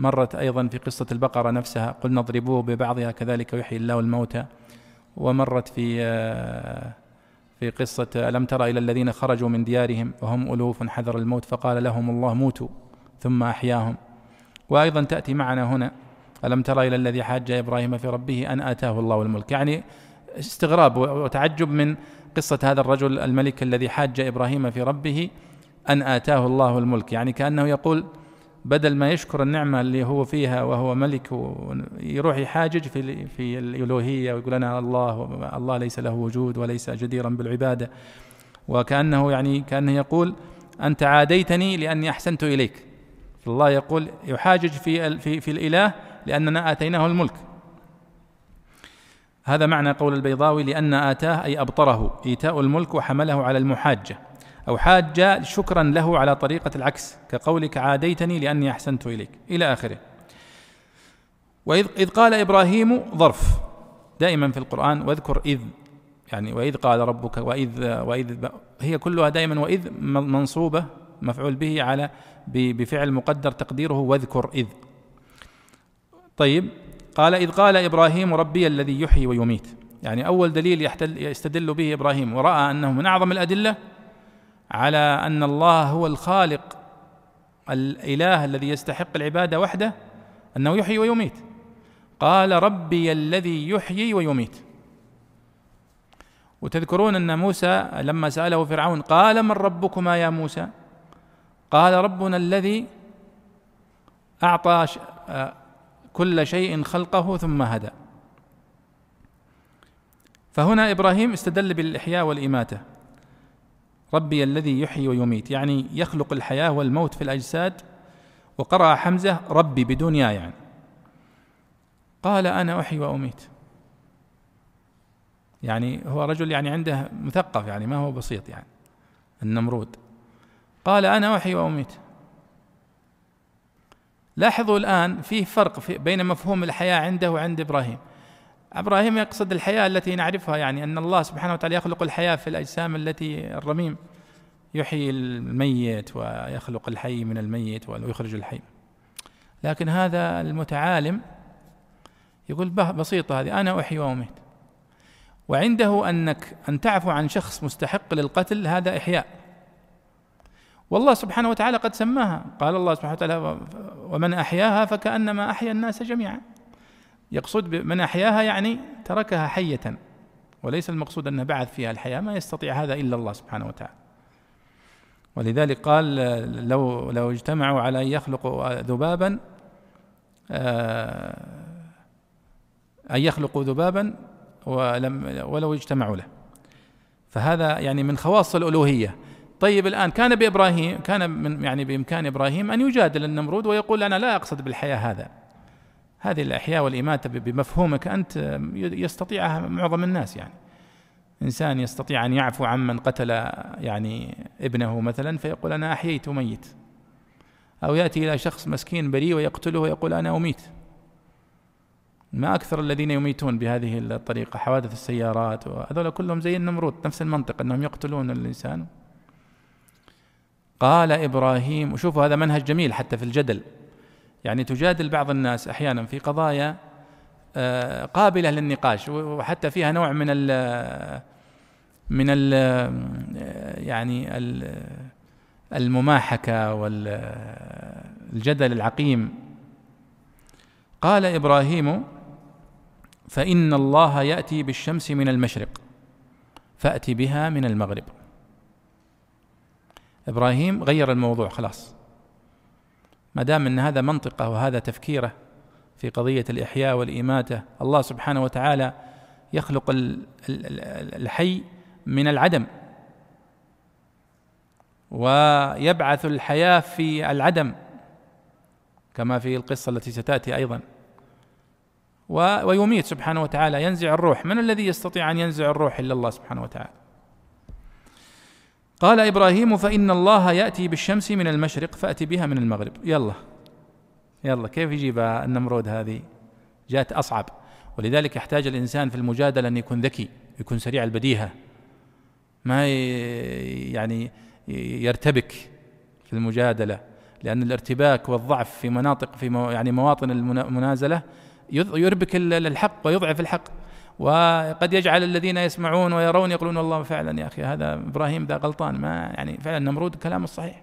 مرت أيضا في قصة البقرة نفسها. قلنا اضربوه ببعضها كذلك يحيي الله الموتى. ومرت في آه، في قصة ألم تر إلى الذين خرجوا من ديارهم وهم ألوف حذر الموت فقال لهم الله موتوا ثم أحياهم. وأيضا تأتي معنا هنا ألم تر إلى الذي حاج إبراهيم في ربه أن آتاه الله الملك. يعني استغراب وتعجب من قصة هذا الرجل الملك الذي حاج إبراهيم في ربه أن آتاه الله الملك. يعني كأنه يقول بدل ما يشكر النعمة اللي هو فيها وهو ملك يروح يحاجج في في الألوهية ويقول أنا الله الله ليس له وجود وليس جديرا بالعبادة. وكأنه يعني كأنه يقول أنت عاديتني لأني أحسنت إليك. فالله يقول يحاجج في في في الإله لأننا آتيناه الملك. هذا معنى قول البيضاوي لأن آتاه أي أبطره. إيتاء الملك وحمله على المحاجة. أو حاج شكرا له على طريقة العكس كقولك عاديتني لأني أحسنت إليك. إلى آخره. وإذ إذ قال إبراهيم ظرف دائما في القرآن واذكر إذ يعني وإذ قال ربك وإذ وإذ هي كلها دائما وإذ منصوبة مفعول به على بفعل مقدر تقديره واذكر إذ. طيب قال إذ قال إبراهيم ربي الذي يحيي ويميت. يعني أول دليل يستدل به إبراهيم ورأى أنه من أعظم الأدلة على أن الله هو الخالق الإله الذي يستحق العبادة وحده أنه يحيي ويميت. قال ربي الذي يحيي ويميت. وتذكرون أن موسى لما سأله فرعون قال من ربكما يا موسى؟ قال ربنا الذي أعطى كل شيء خلقه ثم هدى. فهنا إبراهيم استدل بالإحياء والإماتة. ربي الذي يحيي ويميت. يعني يخلق الحياة والموت في الأجساد. وقرأ حمزة ربي بدون يا يعني. قال أنا أحيي وأميت. يعني هو رجل يعني عنده مثقف يعني ما هو بسيط يعني. النمرود. قال أنا أحيي وأميت. لاحظوا الآن فيه فرق في بين مفهوم الحياة عنده وعند إبراهيم. إبراهيم يقصد الحياة التي نعرفها يعني أن الله سبحانه وتعالى يخلق الحياة في الأجسام التي الرميم. يحيي الميت ويخلق الحي من الميت ويخرج الحي. لكن هذا المتعالم يقول بسيطة هذه أنا أحيي وأميت. وعنده أنك أن تعفو عن شخص مستحق للقتل هذا إحياء. والله سبحانه وتعالى قد سماها. قال الله سبحانه وتعالى ومن أحياها فكأنما أحيا الناس جميعا. يقصد من أحياها يعني تركها حية وليس المقصود انه بعث فيها الحياة ما يستطيع هذا إلا الله سبحانه وتعالى. ولذلك قال لو لو اجتمعوا على أن يخلقوا ذبابا آه، أن يخلقوا ذبابا ولم ولو اجتمعوا له. فهذا يعني من خواص الألوهية. طيب الآن كان بإبراهيم كان من يعني بإمكان إبراهيم أن يجادل النمرود ويقول أنا لا أقصد بالحياة هذا. هذه الأحياء والإماتة بمفهومك أنت يستطيعها معظم الناس يعني. إنسان يستطيع أن يعفو عمن قتل يعني ابنه مثلا فيقول أنا أحييت ميت أو يأتي إلى شخص مسكين بريء ويقتله ويقول أنا أميت. ما أكثر الذين يميتون بهذه الطريقة حوادث السيارات وهذول كلهم زي النمرود نفس المنطق أنهم يقتلون الإنسان. قال إبراهيم وشوفوا هذا منهج جميل حتى في الجدل. يعني تجادل بعض الناس أحيانا في قضايا آه، قابلة للنقاش وحتى فيها نوع من ال من ال يعني المماحكة والجدل العقيم. قال إبراهيم فإن الله يأتي بالشمس من المشرق فأتي بها من المغرب. إبراهيم غير الموضوع خلاص. ما دام أن هذا منطقة وهذا تفكيره في قضية الإحياء والإماتة الله سبحانه وتعالى يخلق الحي من العدم. ويبعث الحياة في العدم كما في القصة التي ستأتي أيضا. ويميت سبحانه وتعالى ينزع الروح. من الذي يستطيع أن ينزع الروح إلا الله سبحانه وتعالى؟ قال إبراهيم فإن الله يأتي بالشمس من المشرق فأتي بها من المغرب. يلا. يلا كيف يجيب النمرود هذه؟ جاءت أصعب. ولذلك يحتاج الإنسان في المجادلة أن يكون ذكي يكون سريع البديهة. ما يعني يرتبك في المجادلة لأن الارتباك والضعف في مناطق في يعني مواطن المنازلة يربك الحق ويضعف الحق. وقد يجعل الذين يسمعون ويرون يقولون والله فعلا يا أخي هذا إبراهيم ذا غلطان. ما يعني فعلا نمرود كلام الصحيح.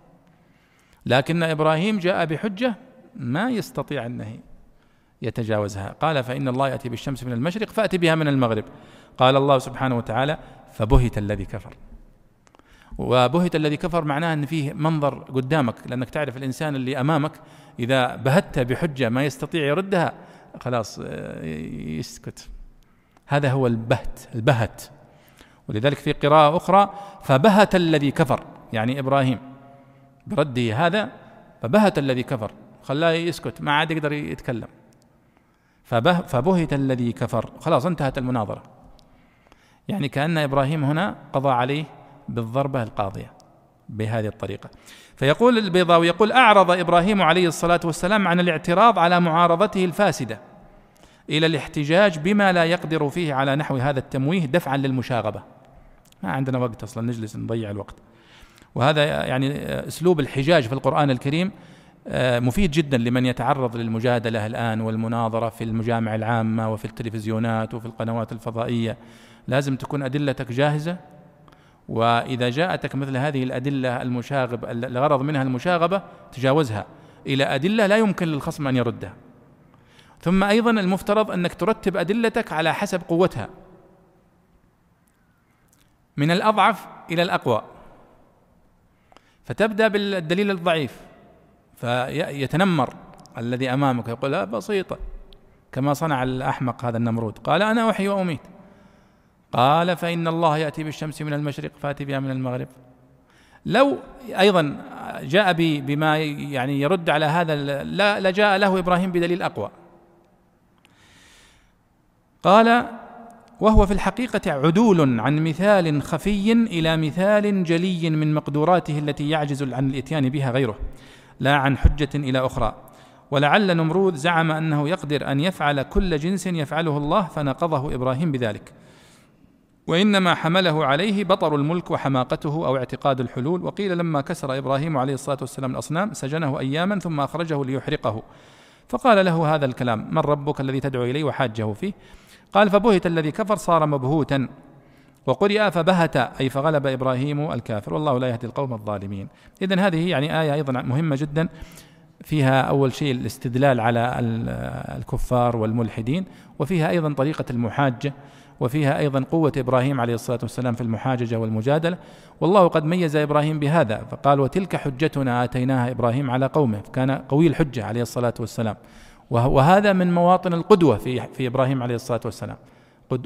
لكن إبراهيم جاء بحجة ما يستطيع أنه يتجاوزها. قال فإن الله يأتي بالشمس من المشرق فأتي بها من المغرب. قال الله سبحانه وتعالى فبهت الذي كفر. وبهت الذي كفر معناه أن فيه منظر قدامك لأنك تعرف الإنسان اللي أمامك إذا بهت بحجة ما يستطيع يردها خلاص آه، يسكت. هذا هو البهت البهت. ولذلك في قراءة أخرى فبهت الذي كفر يعني إبراهيم. برده هذا فبهت الذي كفر. خلاه يسكت ما عاد يقدر يتكلم. فبه فبهت الذي كفر. خلاص انتهت المناظرة. يعني كأن إبراهيم هنا قضى عليه بالضربة القاضية بهذه الطريقة. فيقول البيضاوي يقول أعرض إبراهيم عليه الصلاة والسلام عن الاعتراض على معارضته الفاسدة. إلى الاحتجاج بما لا يقدر فيه على نحو هذا التمويه دفعا للمشاغبة. ما عندنا وقت أصلا نجلس نضيع الوقت. وهذا يعني أسلوب الحجاج في القرآن الكريم آه، مفيد جدا لمن يتعرض للمجادلة الآن والمناظرة في المجامع العامة وفي التلفزيونات وفي القنوات الفضائية. لازم تكون أدلتك جاهزة وإذا جاءتك مثل هذه الأدلة المشاغب الغرض منها المشاغبة تجاوزها. إلى أدلة لا يمكن للخصم أن يردها. ثم أيضا المفترض أنك ترتب أدلتك على حسب قوتها. من الأضعف إلى الأقوى. فتبدأ بالدليل الضعيف. فيتنمر الذي أمامك. يقول لا بسيطة. كما صنع الأحمق هذا النمرود. قال أنا أحيي وأميت. قال فإن الله يأتي بالشمس من المشرق فأتي بها من المغرب. لو أيضا جاء بما يعني يرد على هذا لا لجاء له إبراهيم بدليل أقوى. قال وهو في الحقيقة عدول عن مثال خفي إلى مثال جلي من مقدوراته التي يعجز عن الإتيان بها غيره لا عن حجة إلى أخرى. ولعل نمرود زعم أنه يقدر أن يفعل كل جنس يفعله الله فنقضه إبراهيم بذلك. وإنما حمله عليه بطر الملك وحماقته أو اعتقاد الحلول. وقيل لما كسر إبراهيم عليه الصلاة والسلام الأصنام سجنه أياما ثم أخرجه ليحرقه. فقال له هذا الكلام من ربك الذي تدعو إليه وحاجه فيه؟ قال فبهت الذي كفر صار مبهوتا وقرئ فبهت أي فغلب إبراهيم الكافر. والله لا يهدي القوم الظالمين. إذا هذه يعني آية أيضا مهمة جدا فيها أول شيء الاستدلال على الكفار والملحدين وفيها أيضا طريقة المحاجة وفيها أيضا قوة إبراهيم عليه الصلاة والسلام في المحاججة والمجادلة. والله قد ميز إبراهيم بهذا فقال وتلك حجتنا آتيناها إبراهيم على قومه. كان قوي الحجة عليه الصلاة والسلام. وهذا من مواطن القدوة في في إبراهيم عليه الصلاة والسلام.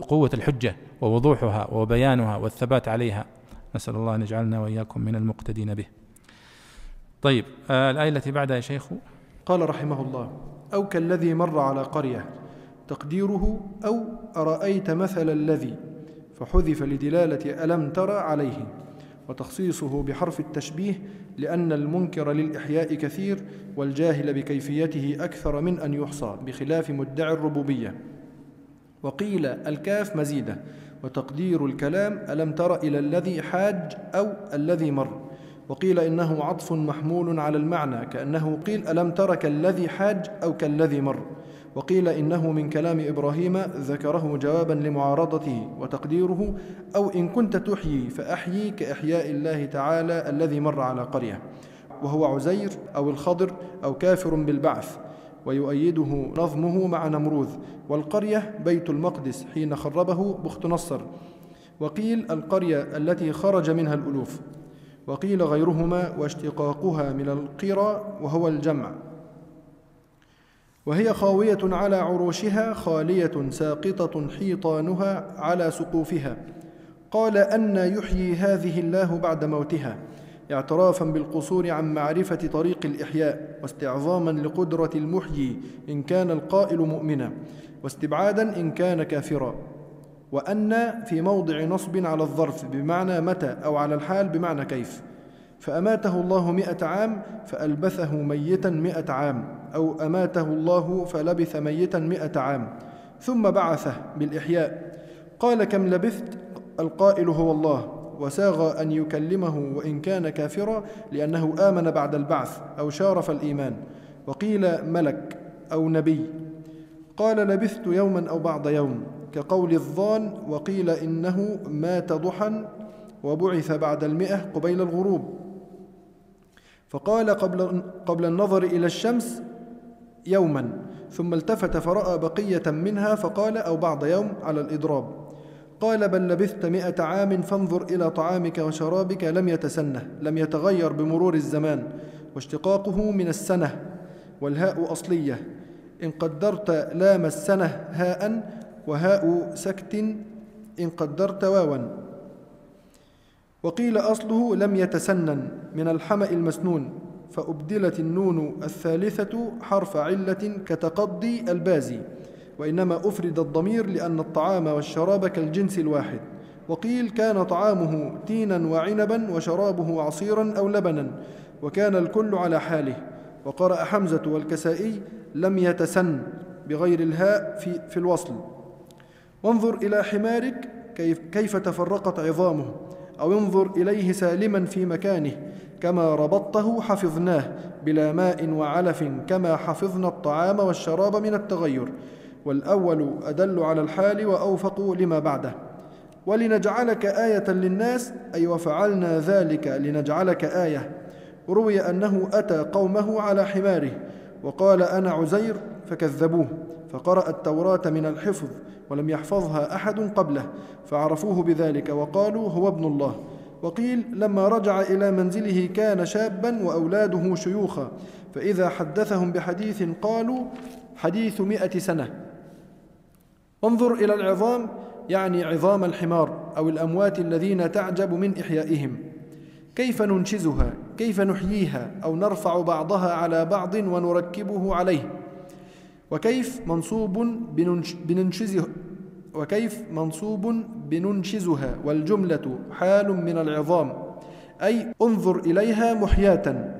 قوة الحجة ووضوحها وبيانها والثبات عليها. نسأل الله أن يجعلنا وإياكم من المقتدين به. طيب آه الآية التي بعدها يا شيخ. قال رحمه الله أو كالذي مر على قرية تقديره أو أرأيت مثل الذي فحذف لدلالة ألم ترى عليه؟ وتخصيصه بحرف التشبيه لأن المنكر للإحياء كثير والجاهل بكيفيته أكثر من أن يحصى بخلاف مدعي الربوبية. وقيل الكاف مزيدة وتقدير الكلام ألم تر إلى الذي حاج أو الذي مر. وقيل إنه عطف محمول على المعنى كأنه قيل ألم تر كالذي حاج أو كالذي مر. وقيل إنه من كلام إبراهيم ذكره جوابا لمعارضته وتقديره أو إن كنت تحيي فأحيي كإحياء الله تعالى الذي مر على قرية وهو عزير أو الخضر أو كافر بالبعث ويؤيده نظمه مع نمروذ والقرية بيت المقدس حين خربه بخت نصر. وقيل القرية التي خرج منها الألوف. وقيل غيرهما واشتقاقها من القرى وهو الجمع. وهي خاوية على عروشها خالية ساقطة حيطانها على سقوفها. قال أن يحيي هذه الله بعد موتها. اعترافا بالقصور عن معرفة طريق الإحياء واستعظاما لقدرة المحيي إن كان القائل مؤمنا واستبعادا إن كان كافرا. وأن في موضع نصب على الظرف بمعنى متى أو على الحال بمعنى كيف. فأماته الله مئة عام فألبثه ميتا مئة عام. أو أماته الله فلبث ميتا مئة عام ثم بعثه بالإحياء. قال كم لبثت؟ القائل هو الله. وساغ أن يكلمه وإن كان كافرا لأنه آمن بعد البعث أو شارف الإيمان. وقيل ملك أو نبي قال لبثت يوما أو بعض يوم كقول الظان. وقيل إنه مات ضحى وبعث بعد المئة قبيل الغروب فقال قبل, قبل النظر إلى الشمس يوما ثم التفت فرأى بقية منها فقال أو بعض يوم على الإضراب. قال بل لبثت مئة عام فانظر إلى طعامك وشرابك لم يتسنه لم يتغير بمرور الزمان واشتقاقه من السنة والهاء أصلية. إن قدرت لام السنة هاء وهاء سكت إن قدرت واوا. وقيل أصله لم يتسنن من الحمأ المسنون. فأبدلت النون الثالثة حرف علة كتقضي البازي وإنما أفرد الضمير لأن الطعام والشراب كالجنس الواحد. وقيل كان طعامه تينا وعنبا وشرابه عصيرا أو لبنا وكان الكل على حاله. وقرأ حمزة والكسائي لم يتسن بغير الهاء في, في الوصل. وانظر إلى حمارك كيف, كيف تفرقت عظامه أو انظر إليه سالما في مكانه. كما ربطته حفظناه بلا ماء وعلف كما حفظنا الطعام والشراب من التغير. والأول أدل على الحال وأوفق لما بعده. ولنجعلك آية للناس أي وفعلنا ذلك لنجعلك آية. روي أنه أتى قومه على حماره وقال أنا عزير فكذبوه فقرأ التوراة من الحفظ ولم يحفظها أحد قبله فعرفوه بذلك وقالوا هو ابن الله. وقيل لما رجع إلى منزله كان شابا وأولاده شيوخا فإذا حدثهم بحديث قالوا حديث مئة سنة. انظر إلى العظام يعني عظام الحمار أو الأموات الذين تعجب من إحيائهم. كيف ننشزها؟ كيف نحييها؟ أو نرفع بعضها على بعض ونركبه عليه. وكيف منصوب بننشزه وكيف منصوب بننشزها والجملة حال من العظام أي انظر إليها محياة.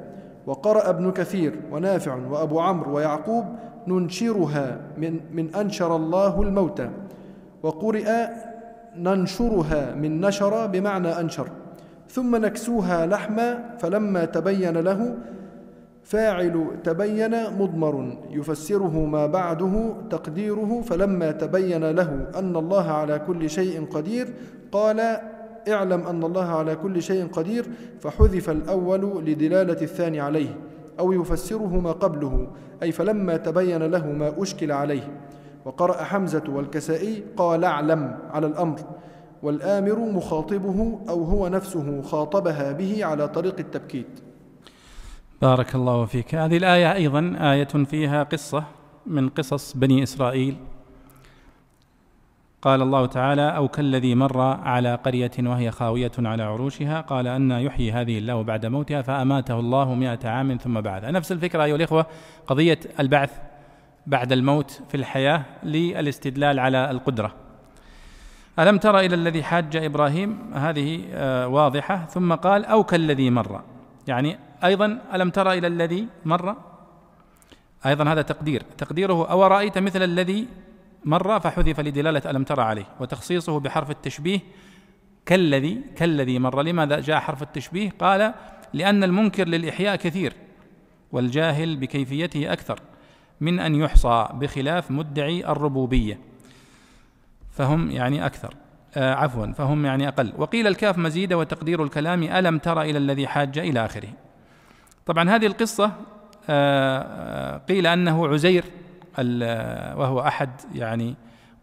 وقرأ ابن كثير ونافع وأبو عمرو ويعقوب ننشرها من, من أنشر الله الموتى وقرئ ننشرها من نشر بمعنى أنشر ثم نكسوها لحما فلما تبين له فاعل تبين مضمر يفسره ما بعده تقديره فلما تبين له أن الله على كل شيء قدير قال اعلم أن الله على كل شيء قدير فحذف الأول لدلالة الثاني عليه أو يفسره ما قبله أي فلما تبين له ما أشكل عليه. وقرأ حمزة والكسائي قال اعلم على الأمر. والآمر مخاطبه أو هو نفسه خاطبها به على طريق التبكيت. بارك الله فيك. هذه الآية أيضا آية فيها قصة من قصص بني إسرائيل. قال الله تعالى أو كالذي مر على قرية وهي خاوية على عروشها قال أن يحيي هذه الله بعد موتها فأماته الله مئة عام ثم بعث نفس الفكرة أيها الإخوة قضية البعث بعد الموت في الحياة للاستدلال على القدرة. ألم تر إلى الذي حاج إبراهيم؟ هذه آه، واضحة. ثم قال أو كالذي مر. يعني أيضا ألم تر إلى الذي مر؟ أيضا هذا تقدير. تقديره أو رأيت مثل الذي مر؟ فحذف لدلالة ألم تر عليه. وتخصيصه بحرف التشبيه كالذي كالذي مر. لماذا جاء حرف التشبيه؟ قال لأن المنكر للإحياء كثير والجاهل بكيفيته أكثر من أن يحصى بخلاف مدعي الربوبية. فهم يعني أكثر. آه عفوا فهم يعني أقل. وقيل الكاف مزيدة وتقدير الكلام ألم تر إلى الذي حاج إلى آخره. طبعا هذه القصة آه, آه، قيل أنه عزير وهو أحد يعني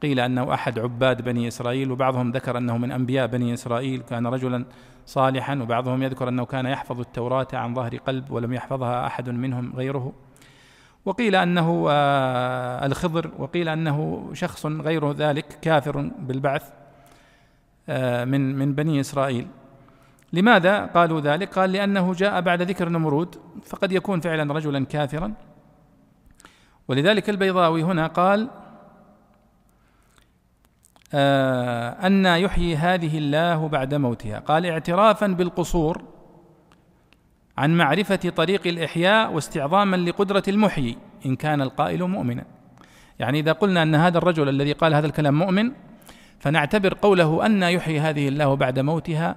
قيل أنه أحد عباد بني إسرائيل وبعضهم ذكر أنه من أنبياء بني إسرائيل. كان رجلا صالحا وبعضهم يذكر أنه كان يحفظ التوراة عن ظهر قلب ولم يحفظها أحد منهم غيره. وقيل أنه آه، الخضر وقيل أنه شخص غير ذلك كافر بالبعث آه، من من بني إسرائيل. لماذا قالوا ذلك؟ قال لأنه جاء بعد ذكر نمرود فقد يكون فعلا رجلا كافرا. ولذلك البيضاوي هنا قال آه أن يحيي هذه الله بعد موتها. قال اعترافا بالقصور عن معرفة طريق الإحياء واستعظاما لقدرة المحيي إن كان القائل مؤمنا. يعني إذا قلنا أن هذا الرجل الذي قال هذا الكلام مؤمن فنعتبر قوله أن يحيي هذه الله بعد موتها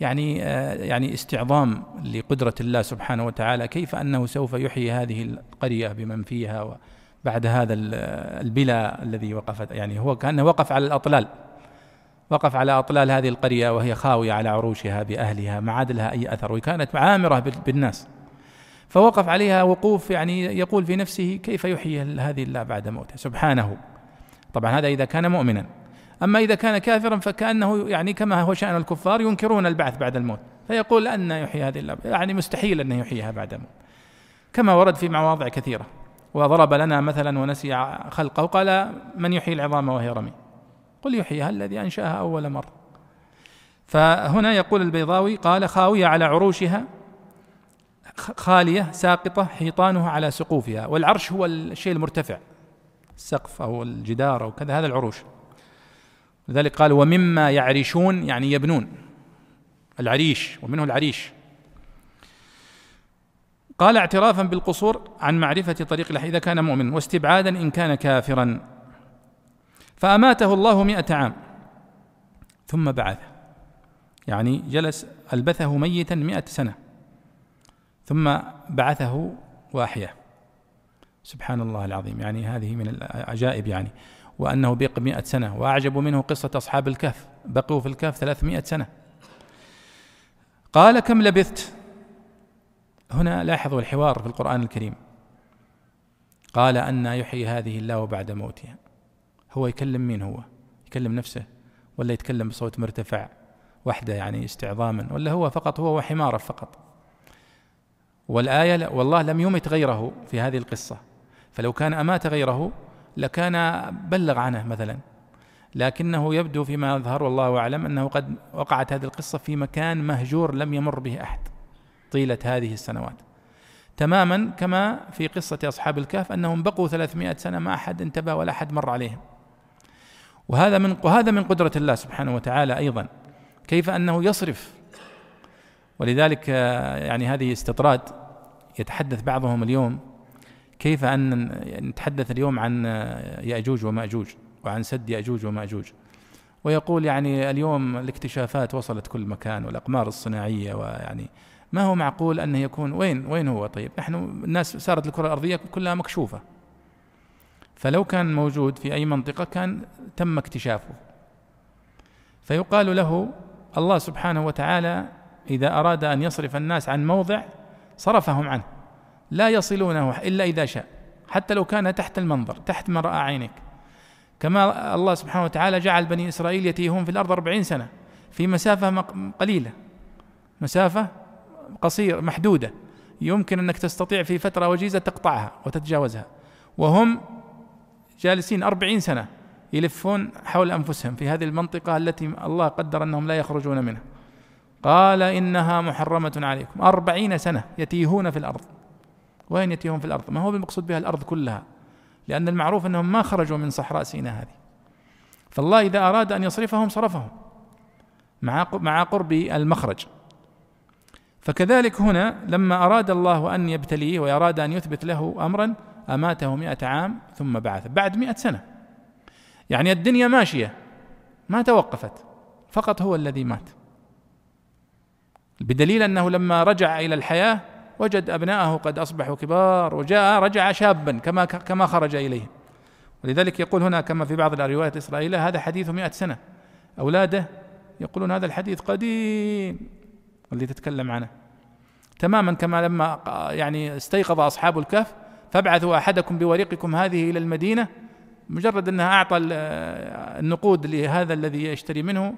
يعني آه، يعني استعظام لقدرة الله سبحانه وتعالى كيف أنه سوف يحيي هذه القرية بمن فيها بعد هذا البلا الذي وقفت. يعني هو كأنه وقف على الأطلال. وقف على أطلال هذه القرية وهي خاوية على عروشها بأهلها ما عاد لها أي أثر وكانت عامرة بالناس. فوقف عليها وقوف يعني يقول في نفسه كيف يحيي هذه الله بعد موته؟ سبحانه. طبعا هذا إذا كان مؤمنا. أما إذا كان كافرا فكأنه يعني كما هو شأن الكفار ينكرون البعث بعد الموت. فيقول أن يحيي هذه الله يعني مستحيل أن يحييها بعد الموت. كما ورد في مواضع كثيرة. وضرب لنا مثلا ونسي خلقه قال من يحيي العظام وهي رمي؟ قل يحييها الذي أنشأها أول مرة. فهنا يقول البيضاوي قال خاوية على عروشها خالية ساقطة حيطانها على سقوفها والعرش هو الشيء المرتفع. السقف أو الجدار أو كذا هذا العروش. لذلك قال ومما يعرشون يعني يبنون. العريش ومنه العريش. قال اعترافا بالقصور عن معرفة طريق الحي إذا كان مؤمن واستبعادا إن كان كافرا. فأماته الله مئة عام. ثم بعثه. يعني جلس ألبثه ميتا مئة سنة. ثم بعثه وأحياه سبحان الله العظيم. يعني هذه من العجائب يعني. وأنه بقي مئة سنة وأعجب منه قصة أصحاب الكهف. بقوا في الكهف ثلاثمائة سنة. قال كم لبثت؟ هنا لاحظوا الحوار في القرآن الكريم. قال أن يحيي هذه الله بعد موتها. هو يكلم مين هو؟ يكلم نفسه ولا يتكلم بصوت مرتفع وحده يعني استعظاما؟ ولا هو فقط هو وحماره فقط. والآية والله لم يمت غيره في هذه القصة. فلو كان أمات غيره لكان بلغ عنه مثلا. لكنه يبدو فيما يظهر والله أعلم أنه قد وقعت هذه القصة في مكان مهجور لم يمر به أحد طيلة هذه السنوات. تماما كما في قصة أصحاب الكهف أنهم بقوا ثلاثمائة سنة ما أحد انتبه ولا أحد مر عليهم. وهذا من وهذا من قدرة الله سبحانه وتعالى أيضا كيف أنه يصرف. ولذلك يعني هذه استطراد يتحدث بعضهم اليوم كيف أن نتحدث اليوم عن يأجوج ومأجوج وعن سد يأجوج ومأجوج. ويقول يعني اليوم الاكتشافات وصلت كل مكان والأقمار الصناعية ويعني ما هو معقول أنه يكون وين وين هو؟ طيب نحن الناس صارت الكرة الأرضية كلها مكشوفة. فلو كان موجود في أي منطقة كان تم اكتشافه. فيقال له الله سبحانه وتعالى إذا أراد أن يصرف الناس عن موضع صرفهم عنه. لا يصلونه إلا إذا شاء. حتى لو كان تحت المنظر تحت ما رأى عينك كما الله سبحانه وتعالى جعل بني إسرائيل يتيهون في الأرض أربعين سنة في مسافة قليلة. مسافة قصير محدودة. يمكن أنك تستطيع في فترة وجيزة تقطعها وتتجاوزها. وهم جالسين أربعين سنة يلفون حول أنفسهم في هذه المنطقة التي الله قدر أنهم لا يخرجون منها. قال إنها محرمة عليكم. أربعين سنة يتيهون في الأرض. وين يتيهون في الأرض؟ ما هو المقصود بها الأرض كلها لأن المعروف أنهم ما خرجوا من صحراء سيناء هذه. فالله إذا أراد أن يصرفهم صرفهم مع مع قرب المخرج. فكذلك هنا لما أراد الله أن يبتليه وأراد أن يثبت له أمرا أماته مئة عام ثم بعث بعد مئة سنة. يعني الدنيا ماشية ما توقفت فقط هو الذي مات. بدليل أنه لما رجع إلى الحياة وجد أبناءه قد أصبحوا كبار وجاء رجع شابا كما كما خرج إليه ولذلك يقول هنا كما في بعض الروايات الإسرائيلية هذا حديث مئة سنة. أولاده يقولون هذا الحديث قديم. اللي تتكلم عنه. تماما كما لما يعني استيقظ أصحاب الكهف فابعثوا أحدكم بوريقكم هذه إلى المدينة مجرد أنها أعطى النقود لهذا الذي يشتري منه.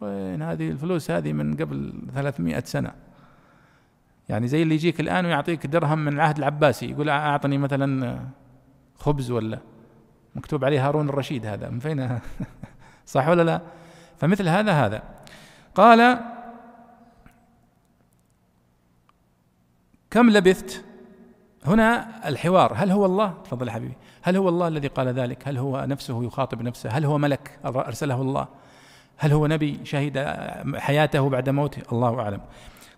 وين هذه الفلوس؟ هذه من قبل 300 سنة. يعني زي اللي يجيك الآن ويعطيك درهم من العهد العباسي يقول أعطني مثلا خبز ولا مكتوب عليه هارون الرشيد هذا من فين؟ صح ولا لا؟ فمثل هذا هذا. قال كم لبثت؟ هنا الحوار هل هو الله؟ تفضل حبيبي. هل هو الله الذي قال ذلك؟ هل هو نفسه يخاطب نفسه؟ هل هو ملك؟ أرسله الله. هل هو نبي شهد حياته بعد موته؟ الله أعلم.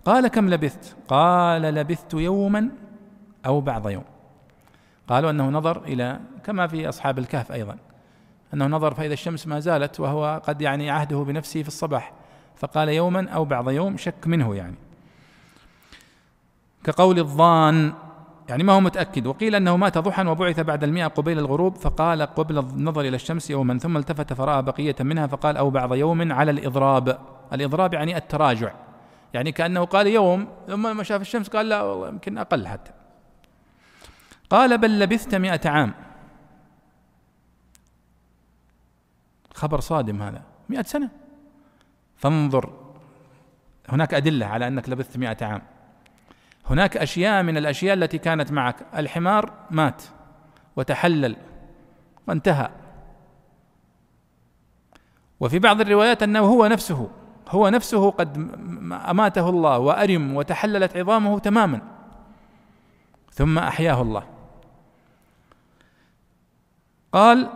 قال كم لبثت؟ قال لبثت يوما أو بعض يوم. قالوا أنه نظر إلى كما في أصحاب الكهف أيضا. أنه نظر فإذا الشمس ما زالت وهو قد يعني عهده بنفسه في الصباح. فقال يوما أو بعض يوم شك منه يعني. كقول الظان يعني ما هو متأكد. وقيل أنه مات ضحى وبعث بعد المئة قبيل الغروب فقال قبل النظر إلى الشمس يوما ثم التفت فرأى بقية منها فقال أو بعض يوم على الإضراب. الإضراب يعني التراجع. يعني كأنه قال يوم ثم ما شاف الشمس قال لا والله يمكن أقل حتى. قال بل لبثت مئة عام. خبر صادم هذا. مئة سنة. فانظر. هناك أدلة على أنك لبثت مئة عام. هناك أشياء من الأشياء التي كانت معك. الحمار مات. وتحلل. وانتهى. وفي بعض الروايات أنه هو نفسه. هو نفسه قد أماته الله وأرم وتحللت عظامه تماما. ثم أحياه الله. قال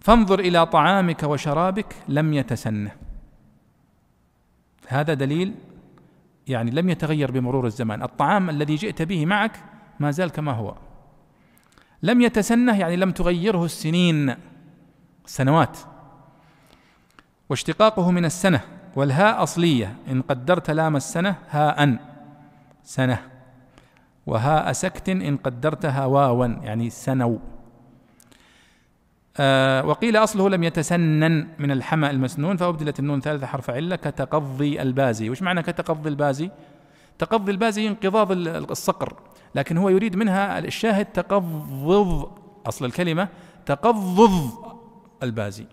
فانظر إلى طعامك وشرابك لم يتسنه. هذا دليل يعني لم يتغير بمرور الزمان. الطعام الذي جئت به معك ما زال كما هو. لم يتسنه يعني لم تغيره السنين سنوات. واشتقاقه من السنة والهاء أصلية إن قدرت لام السنة هاء سنة. وهاء سكت إن قدرتها واوا يعني سنو. آه وقيل أصله لم يتسنن من الحمى المسنون فأبدلت النون ثالثة حرف علة كتقضي البازي. وش معنى كتقضي البازي؟ تقضي البازي انقضاض الصقر لكن هو يريد منها الشاهد تقضض أصل الكلمة تقضض البازي.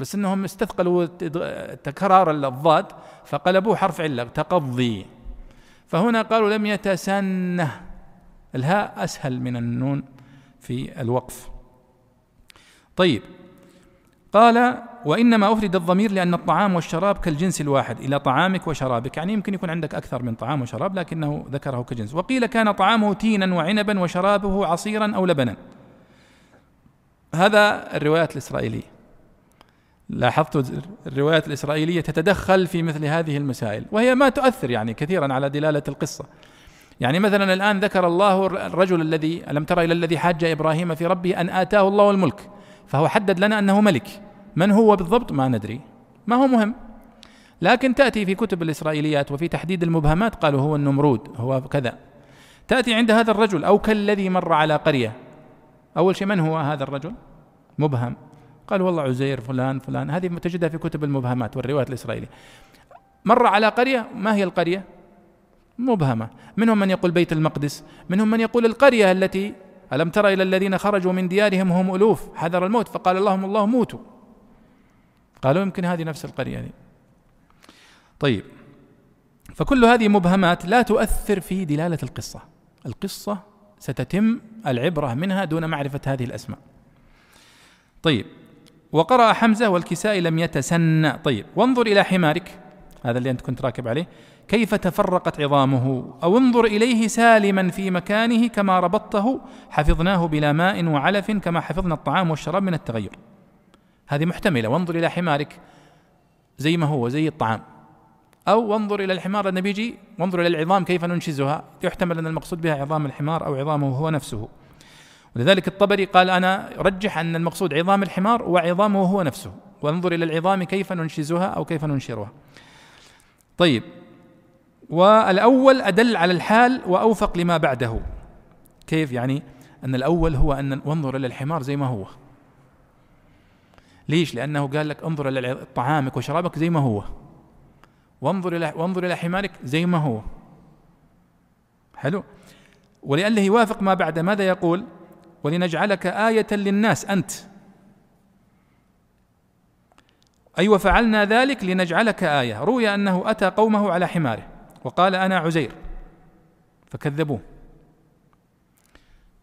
بس إنهم استثقلوا تكرار الضاد فقلبوه حرف علة تقضي. فهنا قالوا لم يتسنه. الهاء أسهل من النون في الوقف. طيب. قال وإنما أفرد الضمير لأن الطعام والشراب كالجنس الواحد إلى طعامك وشرابك. يعني يمكن يكون عندك أكثر من طعام وشراب لكنه ذكره كجنس. وقيل كان طعامه تينا وعنبا وشرابه عصيرا أو لبنا. هذا الروايات الإسرائيلية. لاحظت الروايات الإسرائيلية تتدخل في مثل هذه المسائل وهي ما تؤثر يعني كثيرا على دلالة القصة. يعني مثلا الآن ذكر الله الرجل الذي ألم تر إلى الذي حاج إبراهيم في ربه أن آتاه الله الملك فهو حدد لنا أنه ملك. من هو بالضبط؟ ما ندري. ما هو مهم. لكن تأتي في كتب الإسرائيليات وفي تحديد المبهمات قالوا هو النمرود هو كذا. تأتي عند هذا الرجل أو كالذي مر على قرية. أول شيء من هو هذا الرجل؟ مبهم. قال والله عزير فلان فلان. هذه تجدها في كتب المبهمات والروايات الإسرائيلية. مر على قرية ما هي القرية؟ مبهمة. منهم من يقول بيت المقدس منهم من يقول القرية التي ألم تر إلى الذين خرجوا من ديارهم وهم ألوف؟ حذر الموت. فقال اللهم الله موتوا. قالوا يمكن هذه نفس القرية دي. طيب. فكل هذه مبهمات لا تؤثر في دلالة القصة. القصة ستتم العبرة منها دون معرفة هذه الأسماء. طيب. وقرأ حمزة والكسائي لم يتسنى طيب وانظر إلى حمارك. هذا اللي أنت كنت راكب عليه. كيف تفرقت عظامه؟ أو انظر إليه سالما في مكانه كما ربطته حفظناه بلا ماء وعلف كما حفظنا الطعام والشراب من التغير. هذه محتملة. وانظر إلى حمارك زي ما هو زي الطعام. أو وانظر إلى الحمار النبي وانظر إلى العظام كيف ننشزها. يحتمل أن المقصود بها عظام الحمار أو عظامه هو نفسه. ولذلك الطبري قال أنا رجح أن المقصود عظام الحمار وعظامه هو نفسه. وانظر إلى العظام كيف ننشزها أو كيف ننشرها. طيب. والأول أدل على الحال وأوفق لما بعده. كيف؟ يعني أن الأول هو أن وانظر إلى الحمار زي ما هو. ليش؟ لأنه قال لك انظر إلى طعامك وشرابك زي ما هو. وانظر إلى وانظر إلى حمارك زي ما هو. حلو. ولأنه يوافق ما بعد. ماذا يقول؟ ولنجعلك آية للناس أنت. أي أيوة وفعلنا ذلك لنجعلك آية. روي أنه أتى قومه على حماره وقال أنا عزير. فكذبوه.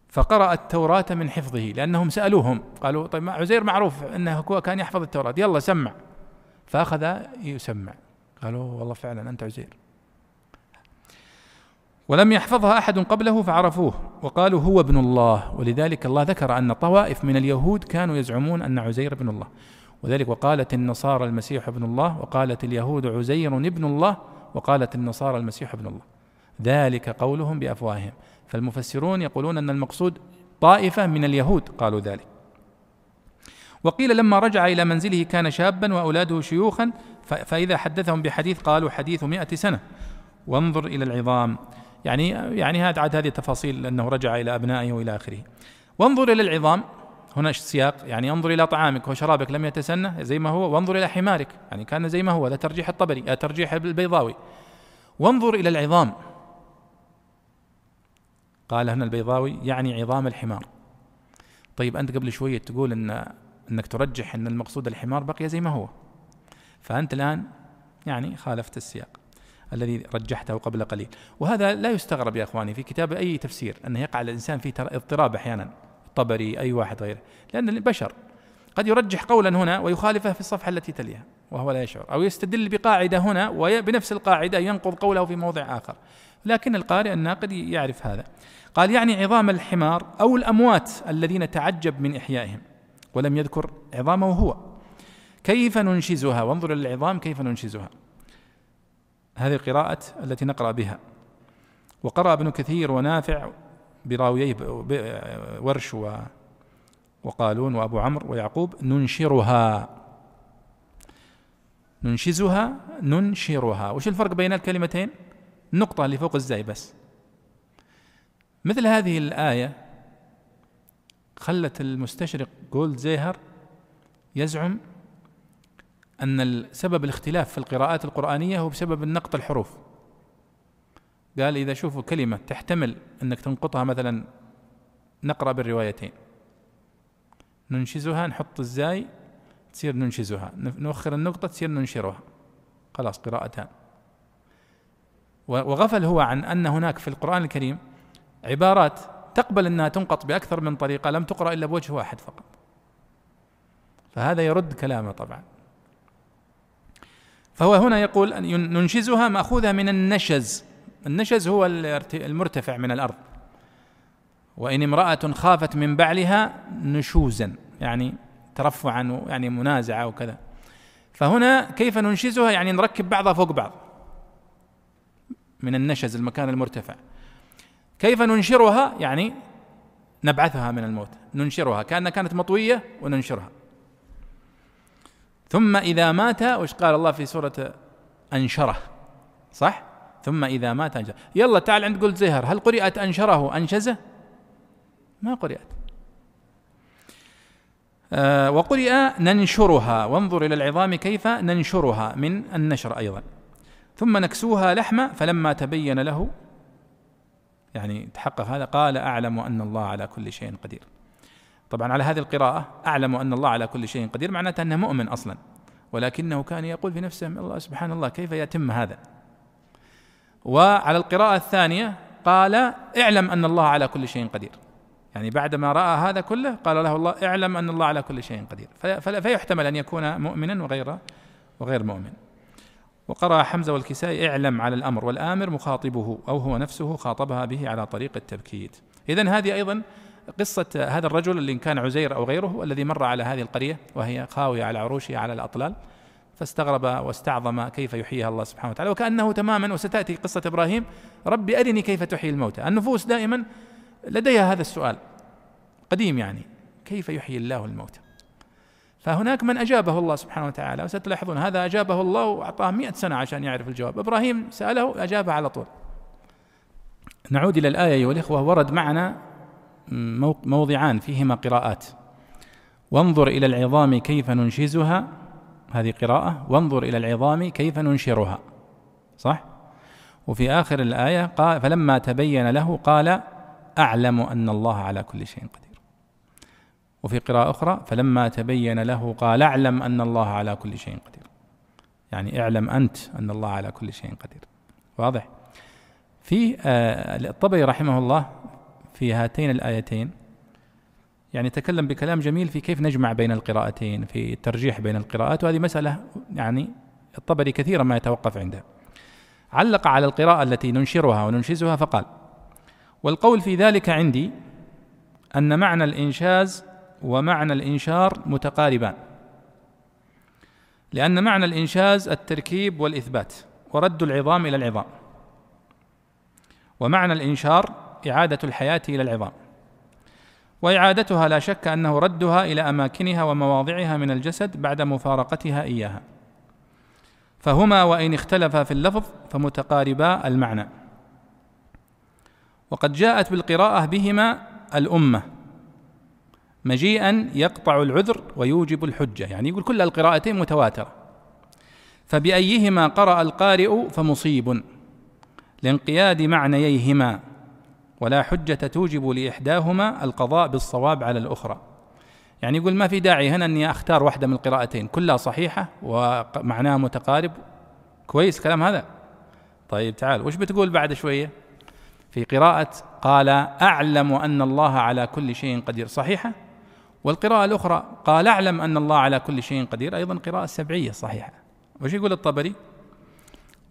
فقرأ التوراة من حفظه لأنهم سألوهم. قالوا طيب عزير معروف أنه كان يحفظ التوراة. يلا سمع. فأخذ يسمع. قالوا والله فعلا أنت عزير. ولم يحفظها أحد قبله فعرفوه وقالوا هو ابن الله. ولذلك الله ذكر أن طوائف من اليهود كانوا يزعمون أن عزير ابن الله. وذلك وقالت النصارى المسيح ابن الله وقالت اليهود عزير ابن الله وقالت النصارى المسيح ابن الله. ذلك قولهم بأفواههم. فالمفسرون يقولون أن المقصود طائفة من اليهود قالوا ذلك. وقيل لما رجع إلى منزله كان شابا وأولاده شيوخا فإذا حدثهم بحديث قالوا حديث مئة سنة. وانظر إلى العظام. يعني يعني هذا عاد هذه التفاصيل انه رجع إلى أبنائه وإلى آخره. وانظر إلى العظام. هنا السياق يعني انظر إلى طعامك. وشرابك لم يتسنى زي ما هو. وانظر إلى حمارك. يعني كان زي ما هو. هذا ترجيح الطبري. آه، ترجيح البيضاوي. وانظر إلى العظام. قال هنا البيضاوي يعني عظام الحمار. طيب أنت قبل شوية تقول إن إنك ترجح إن المقصود الحمار بقي زي ما هو. فأنت الآن يعني خالفت السياق. الذي رجحته قبل قليل. وهذا لا يستغرب يا إخواني في كتاب أي تفسير انه يقع الإنسان في اضطراب أحيانا الطبري أي واحد غيره. لأن البشر قد يرجح قولا هنا ويخالفه في الصفحة التي تليها وهو لا يشعر. أو يستدل بقاعدة هنا وبنفس القاعدة ينقض قوله في موضع آخر. لكن القارئ الناقد يعرف هذا. قال يعني عظام الحمار أو الأموات الذين تعجب من إحيائهم. ولم يذكر عظامه هو. كيف ننشزها؟ وانظر للعظام كيف ننشزها. هذه القراءة التي نقرأ بها. وقرأ ابن كثير ونافع براويه ورش وقالون وأبو عمرو ويعقوب ننشرها. ننشزها ننشرها. وش الفرق بين الكلمتين؟ النقطة اللي فوق الزاي بس. مثل هذه الآية خلت المستشرق جولد زيهر يزعم أن سبب الاختلاف في القراءات القرآنية هو بسبب النقط الحروف. قال إذا شوفوا كلمة تحتمل أنك تنقطها مثلا نقرأ بالروايتين. ننشزها نحط الزاي تصير ننشزها. نؤخر النقطة تصير ننشرها. خلاص قراءتان. وغفل هو عن أن هناك في القرآن الكريم عبارات تقبل أنها تنقط بأكثر من طريقة لم تقرأ إلا بوجه واحد فقط. فهذا يرد كلامه طبعا. فهو هنا يقول أن ننشزها مأخوذة من النشز. النشز هو المرتفع من الأرض. وإن امرأة خافت من بعلها نشوزا يعني ترفعا يعني منازعة وكذا. فهنا كيف ننشزها؟ يعني نركب بعضها فوق بعض. من النشز المكان المرتفع. كيف ننشرها؟ يعني نبعثها من الموت. ننشرها. كأنها كانت مطوية وننشرها. ثم إذا مات وش قال الله في سورة أنشره؟ صح؟ ثم إذا مات أنشره. يلا تعال عند قلت زهر هل قرئت أنشره؟ أنشزه؟ ما قرئت آه وقرئ ننشرها. وانظر إلى العظام كيف ننشرها من النشر أيضا. ثم نكسوها لحمة فلما تبين له يعني تحقق هذا قال أعلم أن الله على كل شيء قدير. طبعا على هذه القراءة أعلم أن الله على كل شيء قدير معناته أنه مؤمن أصلا. ولكنه كان يقول في نفسه الله سبحان الله كيف يتم هذا؟ وعلى القراءة الثانية قال اعلم أن الله على كل شيء قدير. يعني بعدما رأى هذا كله قال له الله اعلم أن الله على كل شيء قدير. فيحتمل أن يكون مؤمنا وغير وغير مؤمن. وقرأ حمزة والكسائي اعلم على الأمر والآمر مخاطبه أو هو نفسه خاطبها به على طريق التبكيت إذا هذه أيضا قصة هذا الرجل اللي كان عزير أو غيره الذي مر على هذه القرية وهي خاوية على عروشها على الأطلال فاستغرب واستعظم كيف يحييها الله سبحانه وتعالى. وكأنه تماما وستأتي قصة إبراهيم ربي أرني كيف تحيي الموتى. النفوس دائما لديها هذا السؤال قديم يعني كيف يحيي الله الموتى؟ فهناك من أجابه الله سبحانه وتعالى وستلاحظون هذا أجابه الله وأعطاه مئة سنة عشان يعرف الجواب. إبراهيم سأله أجابه على طول. نعود إلى الآية أيها الإخوة ورد معنا موضعان فيهما قراءات. وانظر إلى العظام كيف ننشزها هذه قراءة. وانظر إلى العظام كيف ننشرها. صح؟ وفي آخر الآية قال فلما تبين له قال أعلم أن الله على كل شيء قدير. وفي قراءة أخرى فلما تبين له قال أعلم أن الله على كل شيء قدير. يعني اعلم أنت أن الله على كل شيء قدير. واضح؟ في آه، الطبري رحمه الله في هاتين الآيتين. يعني تكلم بكلام جميل في كيف نجمع بين القراءتين في الترجيح بين القراءات وهذه مسألة يعني الطبري كثيرا ما يتوقف عندها علق على القراءة التي ننشرها وننشزها فقال والقول في ذلك عندي أن معنى الإنشاز ومعنى الإنشار متقاربان. لأن معنى الإنشاز التركيب والإثبات ورد العظام إلى العظام. ومعنى الإنشار إعادة الحياة إلى العظام. وإعادتها لا شك أنه ردها إلى أماكنها ومواضعها من الجسد بعد مفارقتها إياها. فهما وإن اختلفا في اللفظ فمتقاربا المعنى. وقد جاءت بالقراءة بهما الأمة. مجيئا يقطع العذر ويوجب الحجة. يعني يقول كل القراءتين متواترة. فبأيهما قرأ القارئ فمصيب. لانقياد معنييهما. ولا حجة توجب لإحداهما القضاء بالصواب على الأخرى. يعني يقول ما في داعي هنا أني أختار واحدة من القراءتين كلها صحيحة ومعناها متقارب. كويس كلام هذا. طيب تعال وش بتقول بعد شوية؟ في قراءة قال أعلم أن الله على كل شيء قدير صحيحة؟ والقراءة الأخرى قال أعلم أن الله على كل شيء قدير أيضا قراءة سبعية صحيحة. وش يقول الطبري؟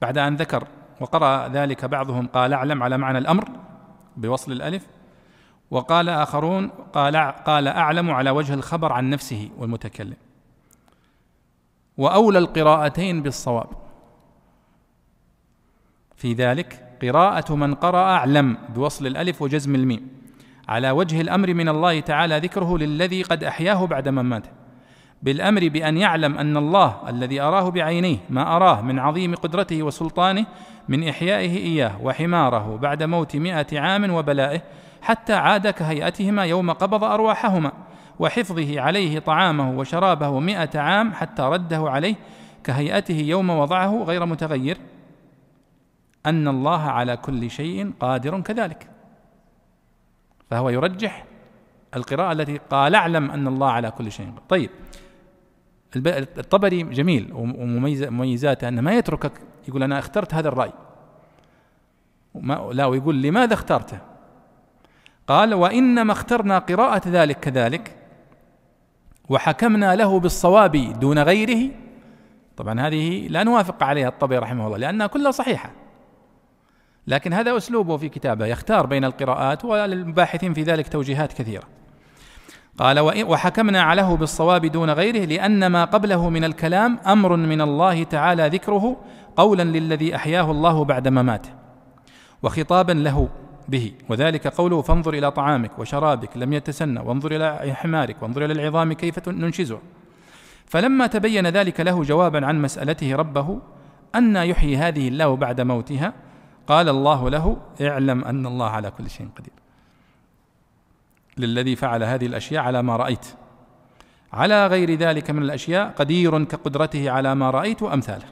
بعد أن ذكر وقرأ ذلك بعضهم قال أعلم على معنى الأمر بوصل الألف. وقال آخرون قال قال أعلم على وجه الخبر عن نفسه والمتكلم. وأولى القراءتين بالصواب. في ذلك قراءة من قرأ أعلم بوصل الألف وجزم الميم. على وجه الأمر من الله تعالى ذكره للذي قد أحياه بعد من مات. بالأمر بأن يعلم أن الله الذي أراه بعينيه ما أراه من عظيم قدرته وسلطانه من إحيائه إياه وحماره بعد موت مئة عام وبلائه حتى عاد كهيئتهما يوم قبض أرواحهما وحفظه عليه طعامه وشرابه مئة عام حتى رده عليه كهيئته يوم وضعه غير متغير. أن الله على كل شيء قادر كذلك. فهو يرجح القراءة التي قال اعلم أن الله على كل شيء قادر. طيب الطبري جميل ومميزاته أنه ما يتركك يقول أنا اخترت هذا الرأي. وما لا ويقول لماذا اخترته؟ قال وإنما اخترنا قراءة ذلك كذلك وحكمنا له بالصواب دون غيره. طبعا هذه لا نوافق عليها الطبري رحمه الله لأنها كلها صحيحة. لكن هذا أسلوبه في كتابه يختار بين القراءات وللباحثين في ذلك توجيهات كثيرة. قال وحكمنا عليه بالصواب دون غيره لأن ما قبله من الكلام أمر من الله تعالى ذكره قولا للذي أحياه الله بعد مماته وخطابا له به. وذلك قوله فانظر إلى طعامك وشرابك لم يتسنى وانظر إلى حمارك وانظر إلى العظام كيف ننشزه. فلما تبين ذلك له جوابا عن مسألته ربه أن يحيي هذه الله بعد موتها قال الله له اعلم أن الله على كل شيء قدير. للذي فعل هذه الأشياء على ما رأيت على غير ذلك من الأشياء قدير كقدرته على ما رأيت وأمثاله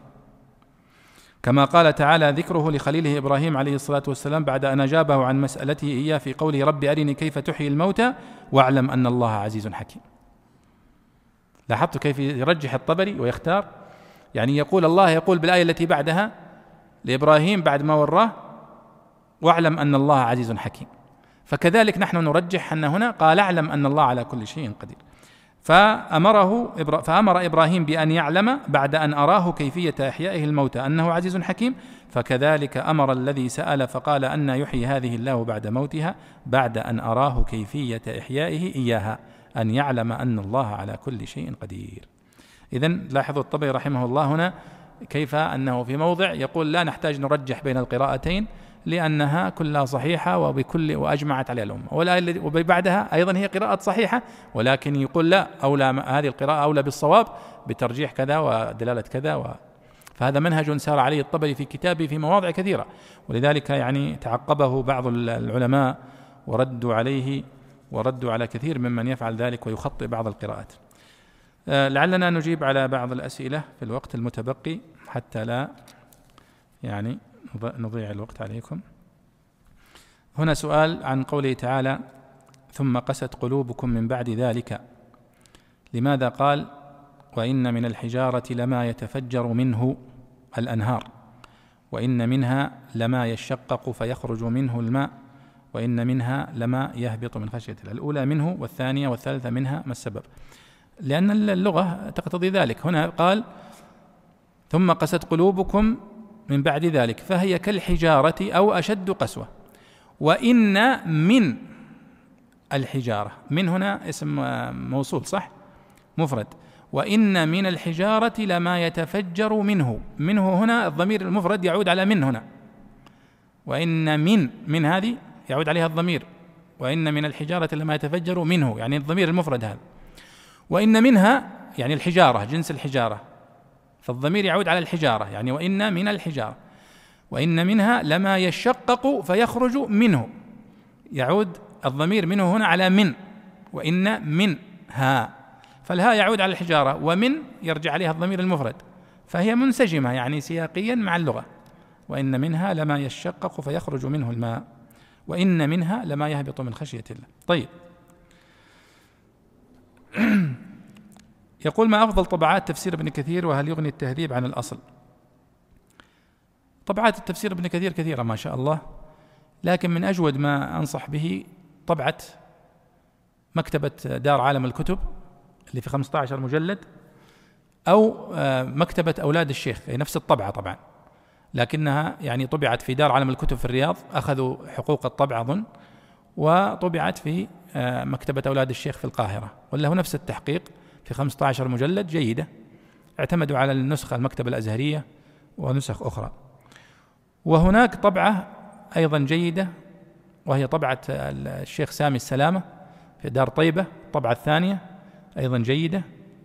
كما قال تعالى ذكره لخليله إبراهيم عليه الصلاة والسلام بعد أن أجابه عن مسألته إياه في قوله رب أرني كيف تحيي الموتى واعلم أن الله عزيز حكيم. لاحظت كيف يرجح الطبري ويختار يعني يقول الله يقول بالآية التي بعدها لإبراهيم بعد ما وراه واعلم أن الله عزيز حكيم. فكذلك نحن نرجح أن هنا قال اعلم أن الله على كل شيء قدير. فأمره فأمر إبراهيم بأن يعلم بعد أن أراه كيفية إحيائه الموتى أنه عزيز حكيم. فكذلك أمر الذي سأل فقال أن يحيي هذه الله بعد موتها بعد أن أراه كيفية إحيائه إياها أن يعلم أن الله على كل شيء قدير. إذا لاحظوا الطبري رحمه الله هنا كيف أنه في موضع يقول لا نحتاج نرجح بين القراءتين. لأنها كلها صحيحة وبكل وأجمعت عليها الأمة. والآية وبعدها أيضا هي قراءة صحيحة ولكن يقول لا أولى هذه القراءة أولى بالصواب بترجيح كذا ودلالة كذا و فهذا منهج سار عليه الطبري في كتابه في مواضع كثيرة. ولذلك يعني تعقبه بعض العلماء وردوا عليه وردوا على كثير ممن يفعل ذلك ويخطئ بعض القراءات. آه، لعلنا نجيب على بعض الأسئلة في الوقت المتبقي حتى لا يعني نضيع الوقت عليكم. هنا سؤال عن قوله تعالى ثم قست قلوبكم من بعد ذلك. لماذا قال وإن من الحجارة لما يتفجر منه الأنهار وإن منها لما يشقق فيخرج منه الماء وإن منها لما يهبط من خشية الله. الأولى منه والثانية والثالثة منها ما السبب؟ لأن اللغة تقتضي ذلك. هنا قال ثم قست قلوبكم من بعد ذلك فهي كالحجارة أو أشد قسوة. وإن من الحجارة من هنا اسم موصول صح؟ مفرد. وإن من الحجارة لما يتفجر منه منه هنا الضمير المفرد يعود على من هنا. وإن من من هذه يعود عليها الضمير. وإن من الحجارة لما يتفجر منه يعني الضمير المفرد هذا. وإن منها يعني الحجارة جنس الحجارة. فالضمير يعود على الحجارة يعني وإن من الحجارة وإن منها لما يشقق فيخرج منه. يعود الضمير منه هنا على من وإن منها فالها يعود على الحجارة ومن يرجع عليها الضمير المفرد. فهي منسجمة يعني سياقيا مع اللغة. وإن منها لما يشقق فيخرج منه الماء وإن منها لما يهبط من خشية الله. طيب. يقول ما أفضل طبعات تفسير ابن كثير وهل يغني التهذيب عن الأصل؟ طبعات التفسير ابن كثير كثيرة ما شاء الله لكن من أجود ما أنصح به طبعة مكتبة دار عالم الكتب اللي في 15 مجلد أو آه، مكتبة أولاد الشيخ هي نفس الطبعة طبعا لكنها يعني طبعت في دار عالم الكتب في الرياض أخذوا حقوق الطبع أظن وطبعت في آه، مكتبة أولاد الشيخ في القاهرة وله نفس التحقيق في 15 مجلد جيدة اعتمدوا على النسخة المكتبة الأزهرية ونسخ أخرى. وهناك طبعة أيضا جيدة وهي طبعة الشيخ سامي السلامة في دار طيبة الطبعة الثانية أيضا جيدة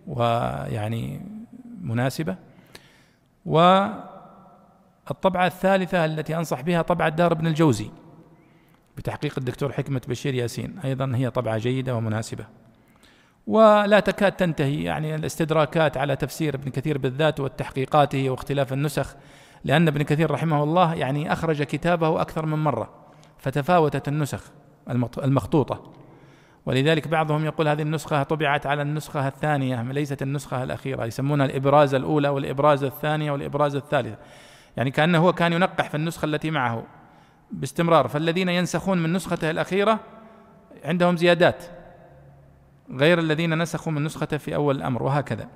ويعني مناسبة. والطبعة الثالثة التي أنصح بها طبعة دار ابن الجوزي بتحقيق الدكتور حكمة بشير ياسين أيضا هي طبعة جيدة ومناسبة. ولا تكاد تنتهي. يعني الاستدراكات على تفسير ابن كثير بالذات والتحقيقاته واختلاف النسخ لأن ابن كثير رحمه الله يعني أخرج كتابه أكثر من مرة فتفاوتت النسخ المخطوطة. ولذلك بعضهم يقول هذه النسخة طبعت على النسخة الثانية ليست النسخة الأخيرة يسمونها الإبراز الأولى والإبراز الثانية والإبراز الثالثة. يعني كأنه هو كان ينقح في النسخة التي معه باستمرار. فالذين ينسخون من نسخته الأخيرة عندهم زيادات. غير الذين نسخوا من نسخته في أول الأمر وهكذا.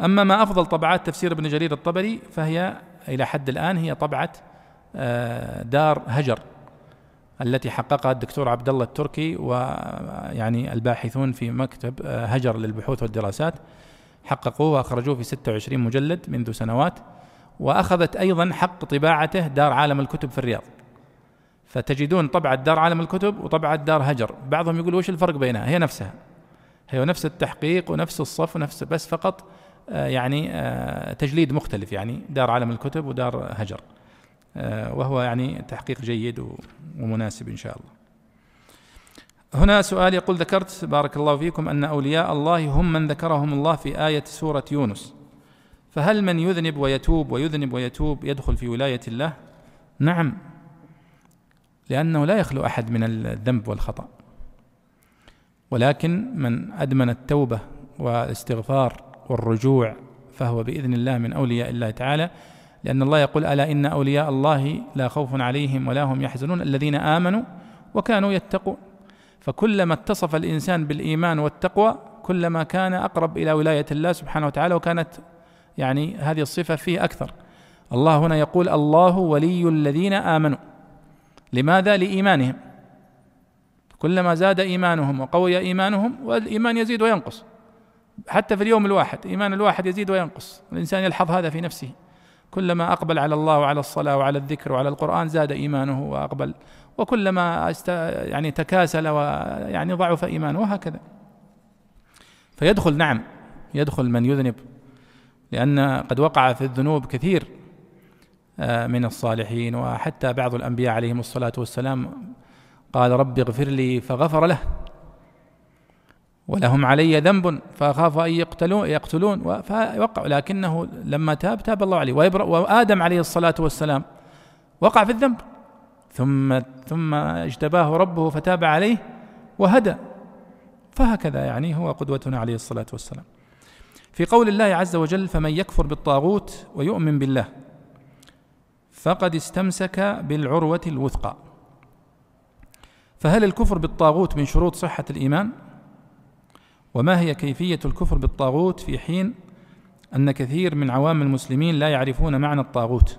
أما ما أفضل طبعات تفسير ابن جرير الطبري فهي إلى حد الآن هي طبعة آه، دار هجر التي حققها الدكتور عبد الله التركي ويعني الباحثون في مكتب آه، هجر للبحوث والدراسات. حققوه وأخرجوه في 26 مجلد منذ سنوات. وأخذت أيضا حق طباعته دار عالم الكتب في الرياض. فتجدون طبعة دار عالم الكتب وطبعة دار هجر. بعضهم يقول وش الفرق بينها؟ هي نفسها. هي نفس التحقيق ونفس الصف ونفس بس فقط آه، يعني آه، تجليد مختلف يعني دار عالم الكتب ودار هجر. آه، وهو يعني تحقيق جيد ومناسب إن شاء الله. هنا سؤال يقول ذكرت بارك الله فيكم أن أولياء الله هم من ذكرهم الله في آية سورة يونس. فهل من يذنب ويتوب ويذنب ويتوب يدخل في ولاية الله؟ نعم. لأنه لا يخلو أحد من الذنب والخطأ. ولكن من أدمن التوبة والاستغفار والرجوع فهو بإذن الله من أولياء الله تعالى لأن الله يقول ألا إن أولياء الله لا خوف عليهم ولا هم يحزنون الذين آمنوا وكانوا يتقون فكلما اتصف الإنسان بالإيمان والتقوى كلما كان أقرب إلى ولاية الله سبحانه وتعالى وكانت يعني هذه الصفة فيه أكثر. الله هنا يقول الله ولي الذين آمنوا لماذا؟ لإيمانهم؟ كلما زاد إيمانهم وقوي إيمانهم والإيمان يزيد وينقص. حتى في اليوم الواحد إيمان الواحد يزيد وينقص. الإنسان يلحظ هذا في نفسه. كلما أقبل على الله وعلى الصلاة وعلى الذكر وعلى القرآن زاد إيمانه وأقبل. وكلما يعني تكاسل ويعني ضعف إيمانه وهكذا. فيدخل نعم يدخل من يذنب. لأن قد وقع في الذنوب كثير. من الصالحين. وحتى بعض الأنبياء عليهم الصلاة والسلام قال رب اغفر لي فغفر له ولهم علي ذنب فأخاف أن يقتلون يقتلون. فوقع. لكنه لما تاب تاب الله عليه. وآدم عليه الصلاة والسلام وقع في الذنب. ثم ثم اجتباه ربه فتاب عليه وهدى. فهكذا يعني هو قدوتنا عليه الصلاة والسلام. في قول الله عز وجل فمن يكفر بالطاغوت ويؤمن بالله فقد استمسك بالعروة الوثقى فهل الكفر بالطاغوت من شروط صحة الإيمان؟ وما هي كيفية الكفر بالطاغوت في حين أن كثير من عوام المسلمين لا يعرفون معنى الطاغوت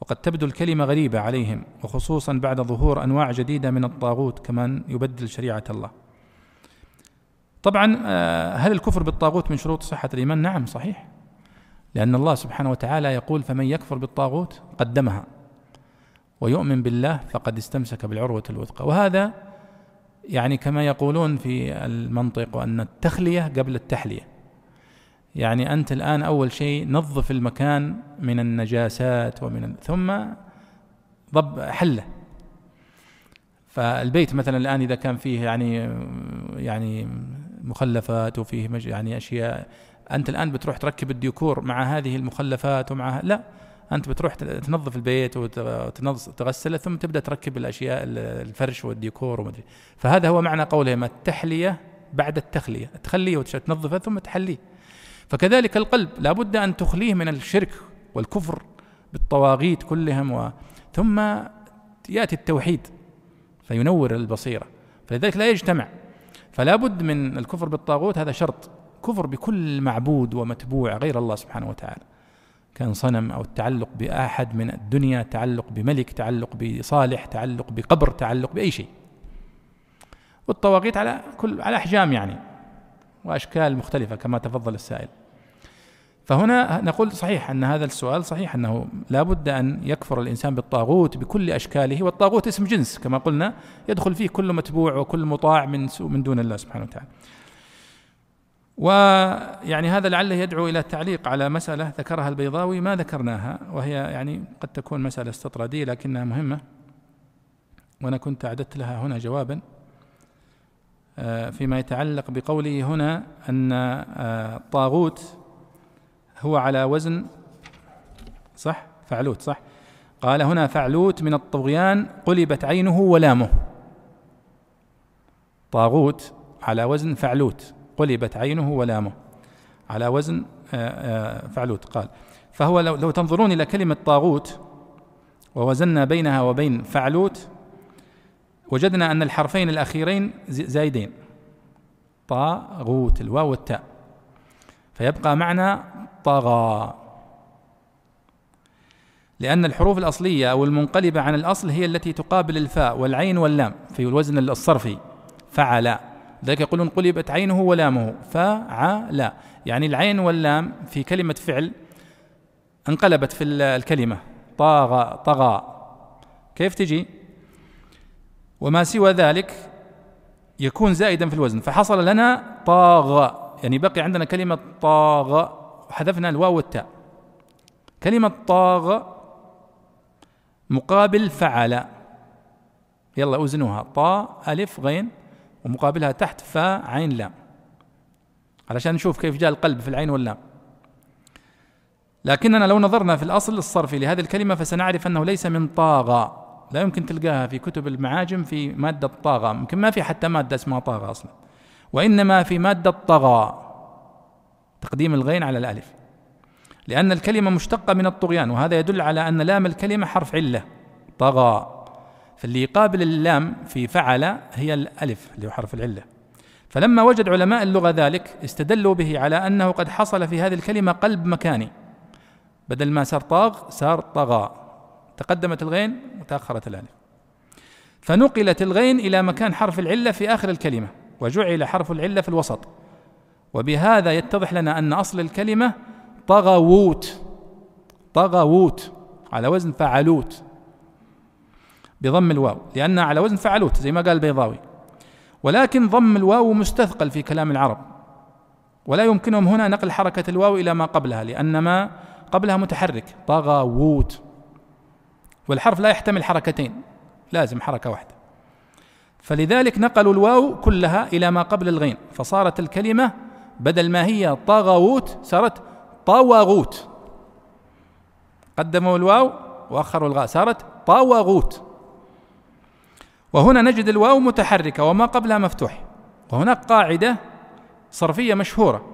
وقد تبدو الكلمة غريبة عليهم وخصوصا بعد ظهور أنواع جديدة من الطاغوت كمن يبدل شريعة الله طبعا آه، هل الكفر بالطاغوت من شروط صحة الإيمان؟ نعم صحيح لأن الله سبحانه وتعالى يقول فمن يكفر بالطاغوت قدمها ويؤمن بالله فقد استمسك بالعروة الوثقى. وهذا يعني كما يقولون في المنطق أن التخلية قبل التحلية. يعني أنت الآن أول شيء نظف المكان من النجاسات ومن ثم ضب حلة. فالبيت مثلا الآن إذا كان فيه يعني يعني مخلفات وفيه يعني أشياء أنت الآن بتروح تركب الديكور مع هذه المخلفات ومع لا أنت بتروح تنظف البيت وتغسله ثم تبدأ تركب الأشياء الفرش والديكور ومدري فهذا هو معنى قولهم التحلية بعد التخلية. تخليه وتنظفه ثم تحليه. فكذلك القلب لابد أن تخليه من الشرك والكفر بالطواغيت كلهم و... ثم يأتي التوحيد فينور البصيرة. فلذلك لا يجتمع. فلا بد من الكفر بالطاغوت هذا شرط. كفر بكل معبود ومتبوع غير الله سبحانه وتعالى. كان صنم أو التعلق بأحد من الدنيا تعلق بملك تعلق بصالح تعلق بقبر تعلق بأي شيء. والطواغيت على كل على أحجام يعني وأشكال مختلفة كما تفضل السائل. فهنا نقول صحيح أن هذا السؤال صحيح أنه لا بد أن يكفر الإنسان بالطاغوت بكل أشكاله والطاغوت اسم جنس كما قلنا يدخل فيه كل متبوع وكل مطاع من من دون الله سبحانه وتعالى. ويعني هذا لعله يدعو إلى التعليق على مسألة ذكرها البيضاوي ما ذكرناها وهي يعني قد تكون مسألة استطرادية لكنها مهمة وأنا كنت أعددت لها هنا جوابا آه، فيما يتعلق بقوله هنا آه، الطاغوت هو على وزن صح؟ فعلوت صح؟ قال هنا فعلوت من الطغيان قلبت عينه ولامه. طاغوت على وزن فعلوت. قلبت عينه ولامه. على وزن آه، فعلوت قال. فهو لو, لو تنظرون إلى كلمة طاغوت ووزنا بينها وبين فعلوت وجدنا أن الحرفين الأخيرين زايدين. طاغوت الواو والتاء. فيبقى معنى طغى لأن الحروف الأصلية أو المنقلبة عن الأصل هي التي تقابل الفاء والعين واللام في الوزن الصرفي. فعل ذلك يقولون قلبت عينه ولامه فعل يعني العين واللام في كلمة فعل انقلبت في الكلمة. طاغى طغى. كيف تجي؟ وما سوى ذلك يكون زائدا في الوزن. فحصل لنا طاغ. يعني بقي عندنا كلمة طاغ. وحذفنا الواو والتاء. كلمة طاغ مقابل فعل. يلا أوزنوها. طا ألف غين. ومقابلها تحت فاء عين لام. علشان نشوف كيف جاء القلب في العين واللام. لكننا لو نظرنا في الأصل الصرفي لهذه الكلمة فسنعرف أنه ليس من طاغة لا يمكن تلقاها في كتب المعاجم في مادة طاغة يمكن ما في حتى مادة اسمها طاغة أصلا. وإنما في مادة طغى. تقديم الغين على الألف. لأن الكلمة مشتقة من الطغيان وهذا يدل على أن لام الكلمة حرف علة. طغى. فاللي يقابل اللام في فعل هي الألف اللي هو حرف العلة. فلما وجد علماء اللغة ذلك استدلوا به على أنه قد حصل في هذه الكلمة قلب مكاني. بدل ما صار طاغ صار طغى. تقدمت الغين وتأخرت الألف. فنقلت الغين إلى مكان حرف العلة في آخر الكلمة وجعل حرف العلة في الوسط. وبهذا يتضح لنا أن أصل الكلمة طغوت طغوت على وزن فعلوت. بضم الواو لأنها على وزن فعلوت زي ما قال البيضاوي. ولكن ضم الواو مستثقل في كلام العرب. ولا يمكنهم هنا نقل حركة الواو إلى ما قبلها لأن ما قبلها متحرك طغاووت والحرف لا يحتمل حركتين لازم حركة واحدة. فلذلك نقلوا الواو كلها إلى ما قبل الغين فصارت الكلمة بدل ما هي طغوت صارت طواغوت. قدموا الواو وأخروا الغاء صارت طواغوت. وهنا نجد الواو متحركة وما قبلها مفتوح. وهناك قاعدة صرفية مشهورة.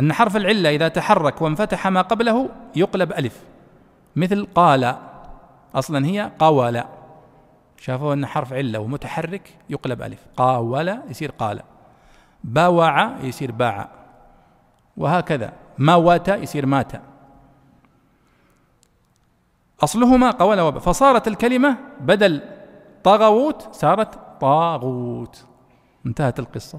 أن حرف العلة إذا تحرك وانفتح ما قبله يقلب ألف. مثل قال. أصلا هي قاول شافوا أن حرف علة ومتحرك يقلب ألف. قاول يصير قال. باوع يصير باع. وهكذا. موت يصير مات. أصلهما قول فصارت الكلمة بدل طاغوت صارت طاغوت. انتهت القصة.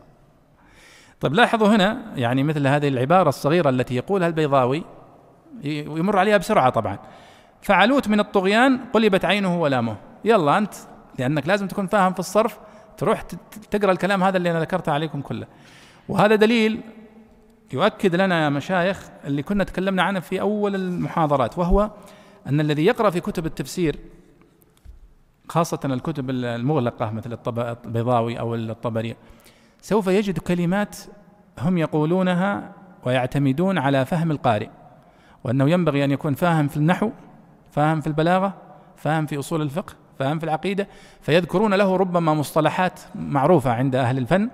طيب لاحظوا هنا يعني مثل هذه العبارة الصغيرة التي يقولها البيضاوي يمر عليها بسرعة طبعا. فعلوت من الطغيان قلبت عينه ولامه. يلا أنت لأنك لازم تكون فاهم في الصرف تروح تقرأ الكلام هذا اللي أنا ذكرته عليكم كله. وهذا دليل يؤكد لنا يا مشايخ اللي كنا تكلمنا عنه في أول المحاضرات وهو أن الذي يقرأ في كتب التفسير خاصة الكتب المغلقة مثل البيضاوي أو الطبري سوف يجد كلمات هم يقولونها ويعتمدون على فهم القارئ وأنه ينبغي أن يكون فاهم في النحو فاهم في البلاغة فاهم في أصول الفقه فاهم في العقيدة فيذكرون له ربما مصطلحات معروفة عند أهل الفن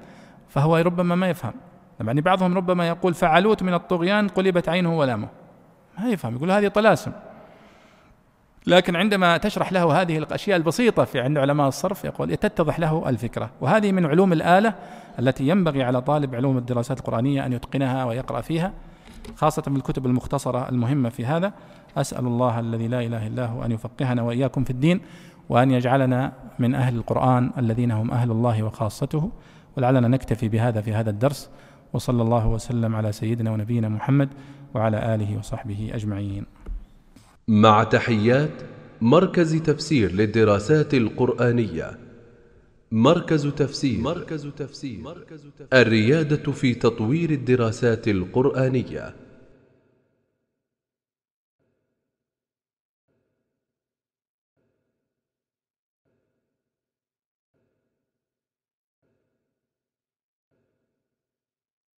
فهو ربما ما يفهم. يعني بعضهم ربما يقول فعلوت من الطغيان قلبت عينه ولامه. ما يفهم يقول هذه طلاسم. لكن عندما تشرح له هذه الأشياء البسيطة في عند علماء الصرف يقول تتضح له الفكرة. وهذه من علوم الآلة التي ينبغي على طالب علوم الدراسات القرآنية أن يتقنها ويقرأ فيها خاصة من الكتب المختصرة المهمة في هذا. أسأل الله الذي لا إله إلا هو أن يفقهنا وإياكم في الدين وأن يجعلنا من أهل القرآن الذين هم أهل الله وخاصته ولعلنا نكتفي بهذا في هذا الدرس. وصلى الله وسلم على سيدنا ونبينا محمد وعلى آله وصحبه أجمعين. مع تحيات مركز تفسير للدراسات القرآنية. مركز تفسير. مركز تفسير. الريادة في تطوير الدراسات القرآنية.